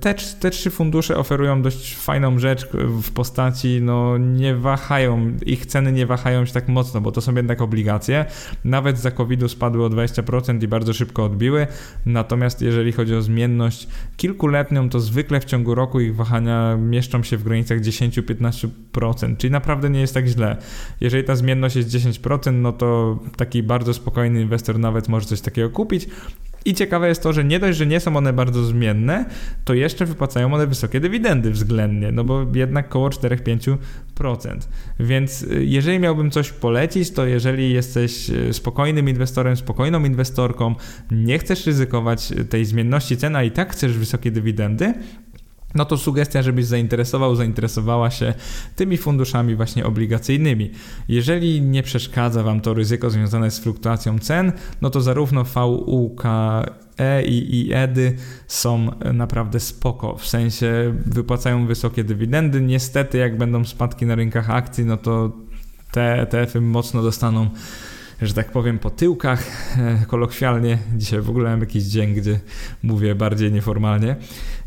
Te, te trzy fundusze oferują dość fajną rzecz w postaci, no nie wahają, ich ceny nie wahają się tak mocno, bo to są jednak obligacje. Nawet za COVID-u spadły o 20% i bardzo szybko odbiły. Natomiast jeżeli chodzi o zmienność kilkuletnią, to zwykle w ciągu roku ich wahania mieszczą się w granicach 10-15%, czyli naprawdę nie jest tak źle. Jeżeli ta zmienność jest 10%, no to taki bardzo spokojny inwestor nawet może coś takiego kupić. I ciekawe jest to, że nie dość, że nie są one bardzo zmienne, to jeszcze wypłacają one wysokie dywidendy względnie, no bo jednak około 4-5%. Więc y, jeżeli miałbym coś polecić, to jeżeli jesteś y, spokojnym inwestorem, spokojną inwestorką, nie chcesz ryzykować tej zmienności cen, a i tak chcesz wysokie dywidendy, no to sugestia, żebyś zainteresował, zainteresowała się tymi funduszami właśnie obligacyjnymi. Jeżeli nie przeszkadza Wam to ryzyko związane z fluktuacją cen, no to zarówno VUK E i IEDy są naprawdę spoko, w sensie wypłacają wysokie dywidendy. Niestety, jak będą spadki na rynkach akcji, no to te ETF-y mocno dostaną że tak powiem, po tyłkach, e, kolokwialnie. Dzisiaj w ogóle mam jakiś dzień, gdzie mówię bardziej nieformalnie.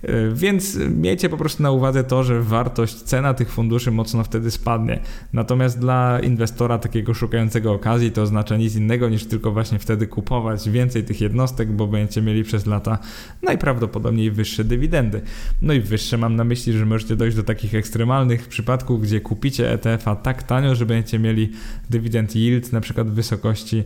E, więc miejcie po prostu na uwadze to, że wartość, cena tych funduszy mocno wtedy spadnie. Natomiast dla inwestora takiego szukającego okazji to oznacza nic innego niż tylko właśnie wtedy kupować więcej tych jednostek, bo będziecie mieli przez lata najprawdopodobniej wyższe dywidendy. No i wyższe mam na myśli, że możecie dojść do takich ekstremalnych przypadków, gdzie kupicie ETF-a tak tanio, że będziecie mieli dywidend yield na przykład w wysokości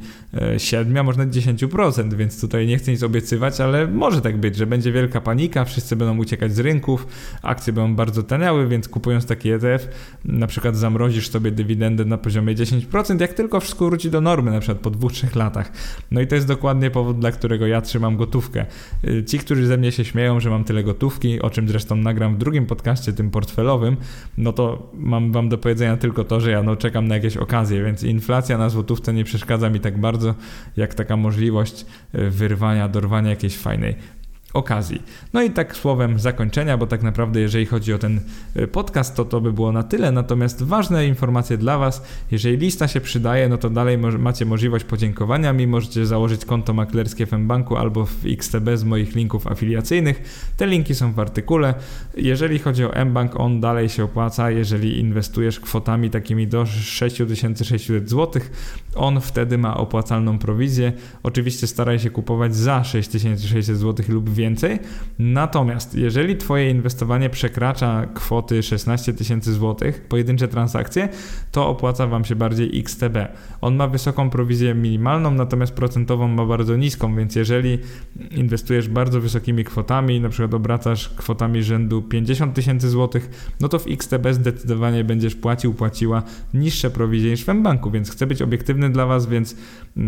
7, e, a może nawet 10%, więc tutaj nie chcę nic obiecywać, ale może tak być, że będzie wielka panika, wszyscy będą będą uciekać z rynków, akcje będą bardzo taniały, więc kupując taki ETF, na przykład zamrozisz sobie dywidendę na poziomie 10%, jak tylko wszystko wróci do normy, na przykład po 2-3 latach. No i to jest dokładnie powód, dla którego ja trzymam gotówkę. Y, ci, którzy ze mnie się śmieją, że mam tyle gotówki, o czym zresztą nagram w drugim podcaście, tym portfelowym, no to mam wam do powiedzenia tylko to, że ja no, czekam na jakieś okazje, więc inflacja na złotówce nie przeszkadza mi tak bardzo, jak taka możliwość y, wyrwania, dorwania jakiejś fajnej okazji. No i tak słowem zakończenia, bo tak naprawdę jeżeli chodzi o ten y, podcast, to to by było na tyle. Natomiast ważne informacje dla Was, jeżeli lista się przydaje, no to dalej macie możliwość podziękowania mi. Możecie założyć konto maklerskie w mBanku albo w XTB z moich linków afiliacyjnych. Te linki są w artykule. Jeżeli chodzi o mBank, on dalej się opłaca, jeżeli inwestujesz kwotami takimi do 6600 zł. On wtedy ma opłacalną prowizję. Oczywiście staraj się kupować za 6600 zł lub więcej. Natomiast jeżeli Twoje inwestowanie przekracza kwoty 16 tysięcy złotych, pojedyncze transakcje, to opłaca Wam się bardziej XTB. On ma wysoką prowizję minimalną, natomiast procentową ma bardzo niską, więc jeżeli inwestujesz bardzo wysokimi kwotami, na przykład obracasz kwotami rzędu 50 tysięcy złotych, no to w XTB zdecydowanie będziesz płacił, płaciła niższe prowizje niż w mBanku, więc chcę być obiektywny dla Was, więc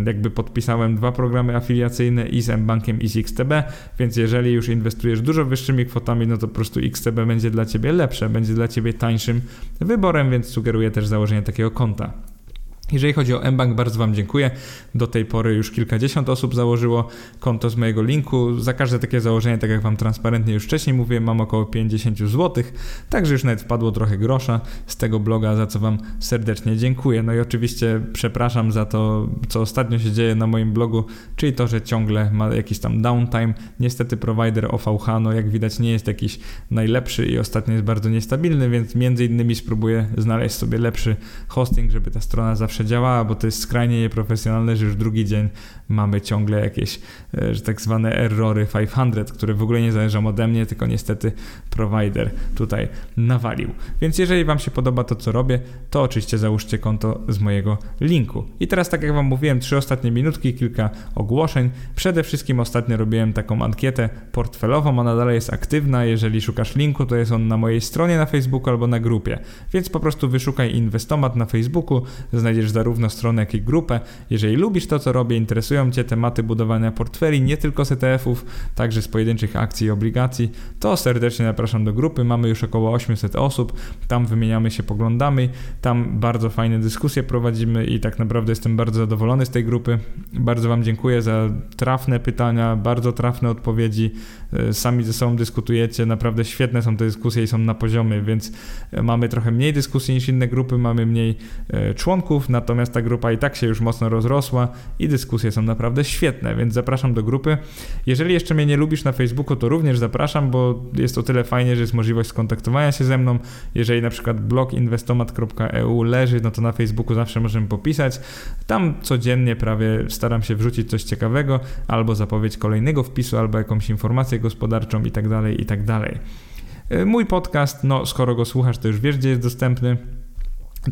jakby podpisałem dwa programy afiliacyjne i z mBankiem i z XTB, więc jeżeli już inwestujesz dużo wyższymi kwotami, no to po prostu XTB będzie dla Ciebie lepsze, będzie dla Ciebie tańszym wyborem, więc sugeruję też założenie takiego konta. Jeżeli chodzi o mBank, bardzo Wam dziękuję. Do tej pory już kilkadziesiąt osób założyło konto z mojego linku. Za każde takie założenie, tak jak Wam transparentnie już wcześniej mówiłem, mam około 50 zł, także już nawet wpadło trochę grosza z tego bloga, za co Wam serdecznie dziękuję. No i oczywiście przepraszam za to, co ostatnio się dzieje na moim blogu, czyli to, że ciągle ma jakiś tam downtime. Niestety provider OVH, no jak widać, nie jest jakiś najlepszy i ostatnio jest bardzo niestabilny, więc między innymi spróbuję znaleźć sobie lepszy hosting, żeby ta strona zawsze zawsze działała, bo to jest skrajnie nieprofesjonalne, że już drugi dzień mamy ciągle jakieś e, tak zwane errory 500, które w ogóle nie zależą ode mnie, tylko niestety provider tutaj nawalił. Więc jeżeli Wam się podoba to, co robię, to oczywiście załóżcie konto z mojego linku. I teraz, tak jak Wam mówiłem, trzy ostatnie minutki, kilka ogłoszeń. Przede wszystkim ostatnio robiłem taką ankietę portfelową, ona dalej jest aktywna. Jeżeli szukasz linku, to jest on na mojej stronie na Facebooku albo na grupie. Więc po prostu wyszukaj Inwestomat na Facebooku, znajdziesz zarówno stronę, jak i grupę. Jeżeli lubisz to, co robię, interesują Cię tematy budowania portfeli, nie tylko z ETF-ów, także z pojedynczych akcji i obligacji, to serdecznie zapraszam do grupy. Mamy już około 800 osób, tam wymieniamy się poglądami, tam bardzo fajne dyskusje prowadzimy i tak naprawdę jestem bardzo zadowolony z tej grupy. Bardzo Wam dziękuję za trafne pytania, bardzo trafne odpowiedzi. E, sami ze sobą dyskutujecie, naprawdę świetne są te dyskusje i są na poziomie, więc e, mamy trochę mniej dyskusji niż inne grupy, mamy mniej e, członków, natomiast ta grupa i tak się już mocno rozrosła i dyskusje są naprawdę świetne, więc zapraszam do grupy. Jeżeli jeszcze mnie nie lubisz na Facebooku, to również zapraszam, bo jest to tyle fajnie, że jest możliwość skontaktowania się ze mną. Jeżeli na przykład blog inwestomat.eu leży, no to na Facebooku zawsze możemy popisać. Tam codziennie prawie staram się wrzucić coś ciekawego, albo zapowiedź kolejnego wpisu, albo jakąś informację gospodarczą i tak dalej, i tak. Y, mój podcast, no skoro go słuchasz, to już wiesz, gdzie jest dostępny.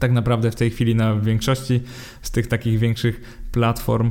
Tak naprawdę w tej chwili na większości z tych takich większych platform.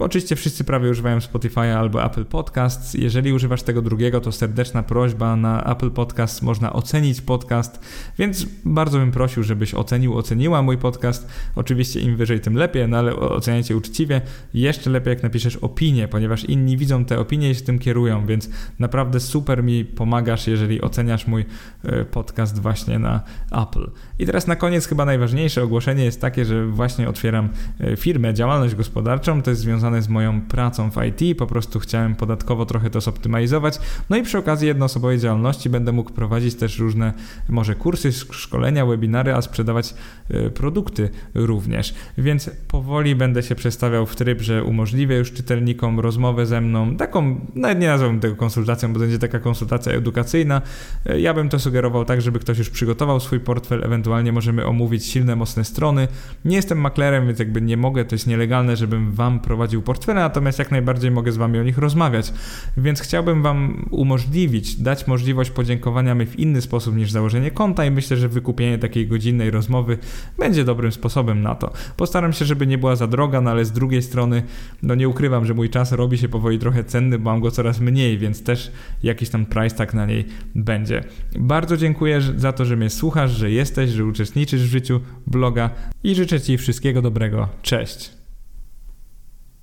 Oczywiście wszyscy prawie używają Spotify albo Apple Podcasts. Jeżeli używasz tego drugiego, to serdeczna prośba na Apple Podcast można ocenić podcast, więc bardzo bym prosił, żebyś ocenił, oceniła mój podcast. Oczywiście im wyżej, tym lepiej, no ale oceniajcie uczciwie. Jeszcze lepiej, jak napiszesz opinię, ponieważ inni widzą te opinie i się tym kierują, więc naprawdę super mi pomagasz, jeżeli oceniasz mój e, podcast właśnie na Apple. I teraz na koniec chyba najważniejsze ogłoszenie jest takie, że właśnie otwieram e, firmę, działalność gospodarczą, to jest związane z moją pracą w IT, po prostu chciałem podatkowo trochę to zoptymalizować, no i przy okazji jednoosobowej działalności będę mógł prowadzić też różne może kursy, szkolenia, webinary, a sprzedawać y, produkty również, więc powoli będę się przestawiał w tryb, że umożliwię już czytelnikom rozmowę ze mną, taką, nawet nie nazwałbym tego konsultacją, bo będzie taka konsultacja edukacyjna, y, ja bym to sugerował tak, żeby ktoś już przygotował swój portfel, ewentualnie możemy omówić silne, mocne strony, nie jestem maklerem, więc jakby nie mogę, to jest nielegalne nielegalne, żebym wam prowadził portfele, natomiast jak najbardziej mogę z wami o nich rozmawiać. Więc chciałbym wam umożliwić, dać możliwość podziękowania mi w inny sposób niż założenie konta i myślę, że wykupienie takiej godzinnej rozmowy będzie dobrym sposobem na to. Postaram się, żeby nie była za droga, no ale z drugiej strony, no nie ukrywam, że mój czas robi się powoli trochę cenny, bo mam go coraz mniej, więc też jakiś tam price tak na niej będzie. Bardzo dziękuję za to, że mnie słuchasz, że jesteś, że uczestniczysz w życiu bloga i życzę Ci wszystkiego dobrego. Cześć!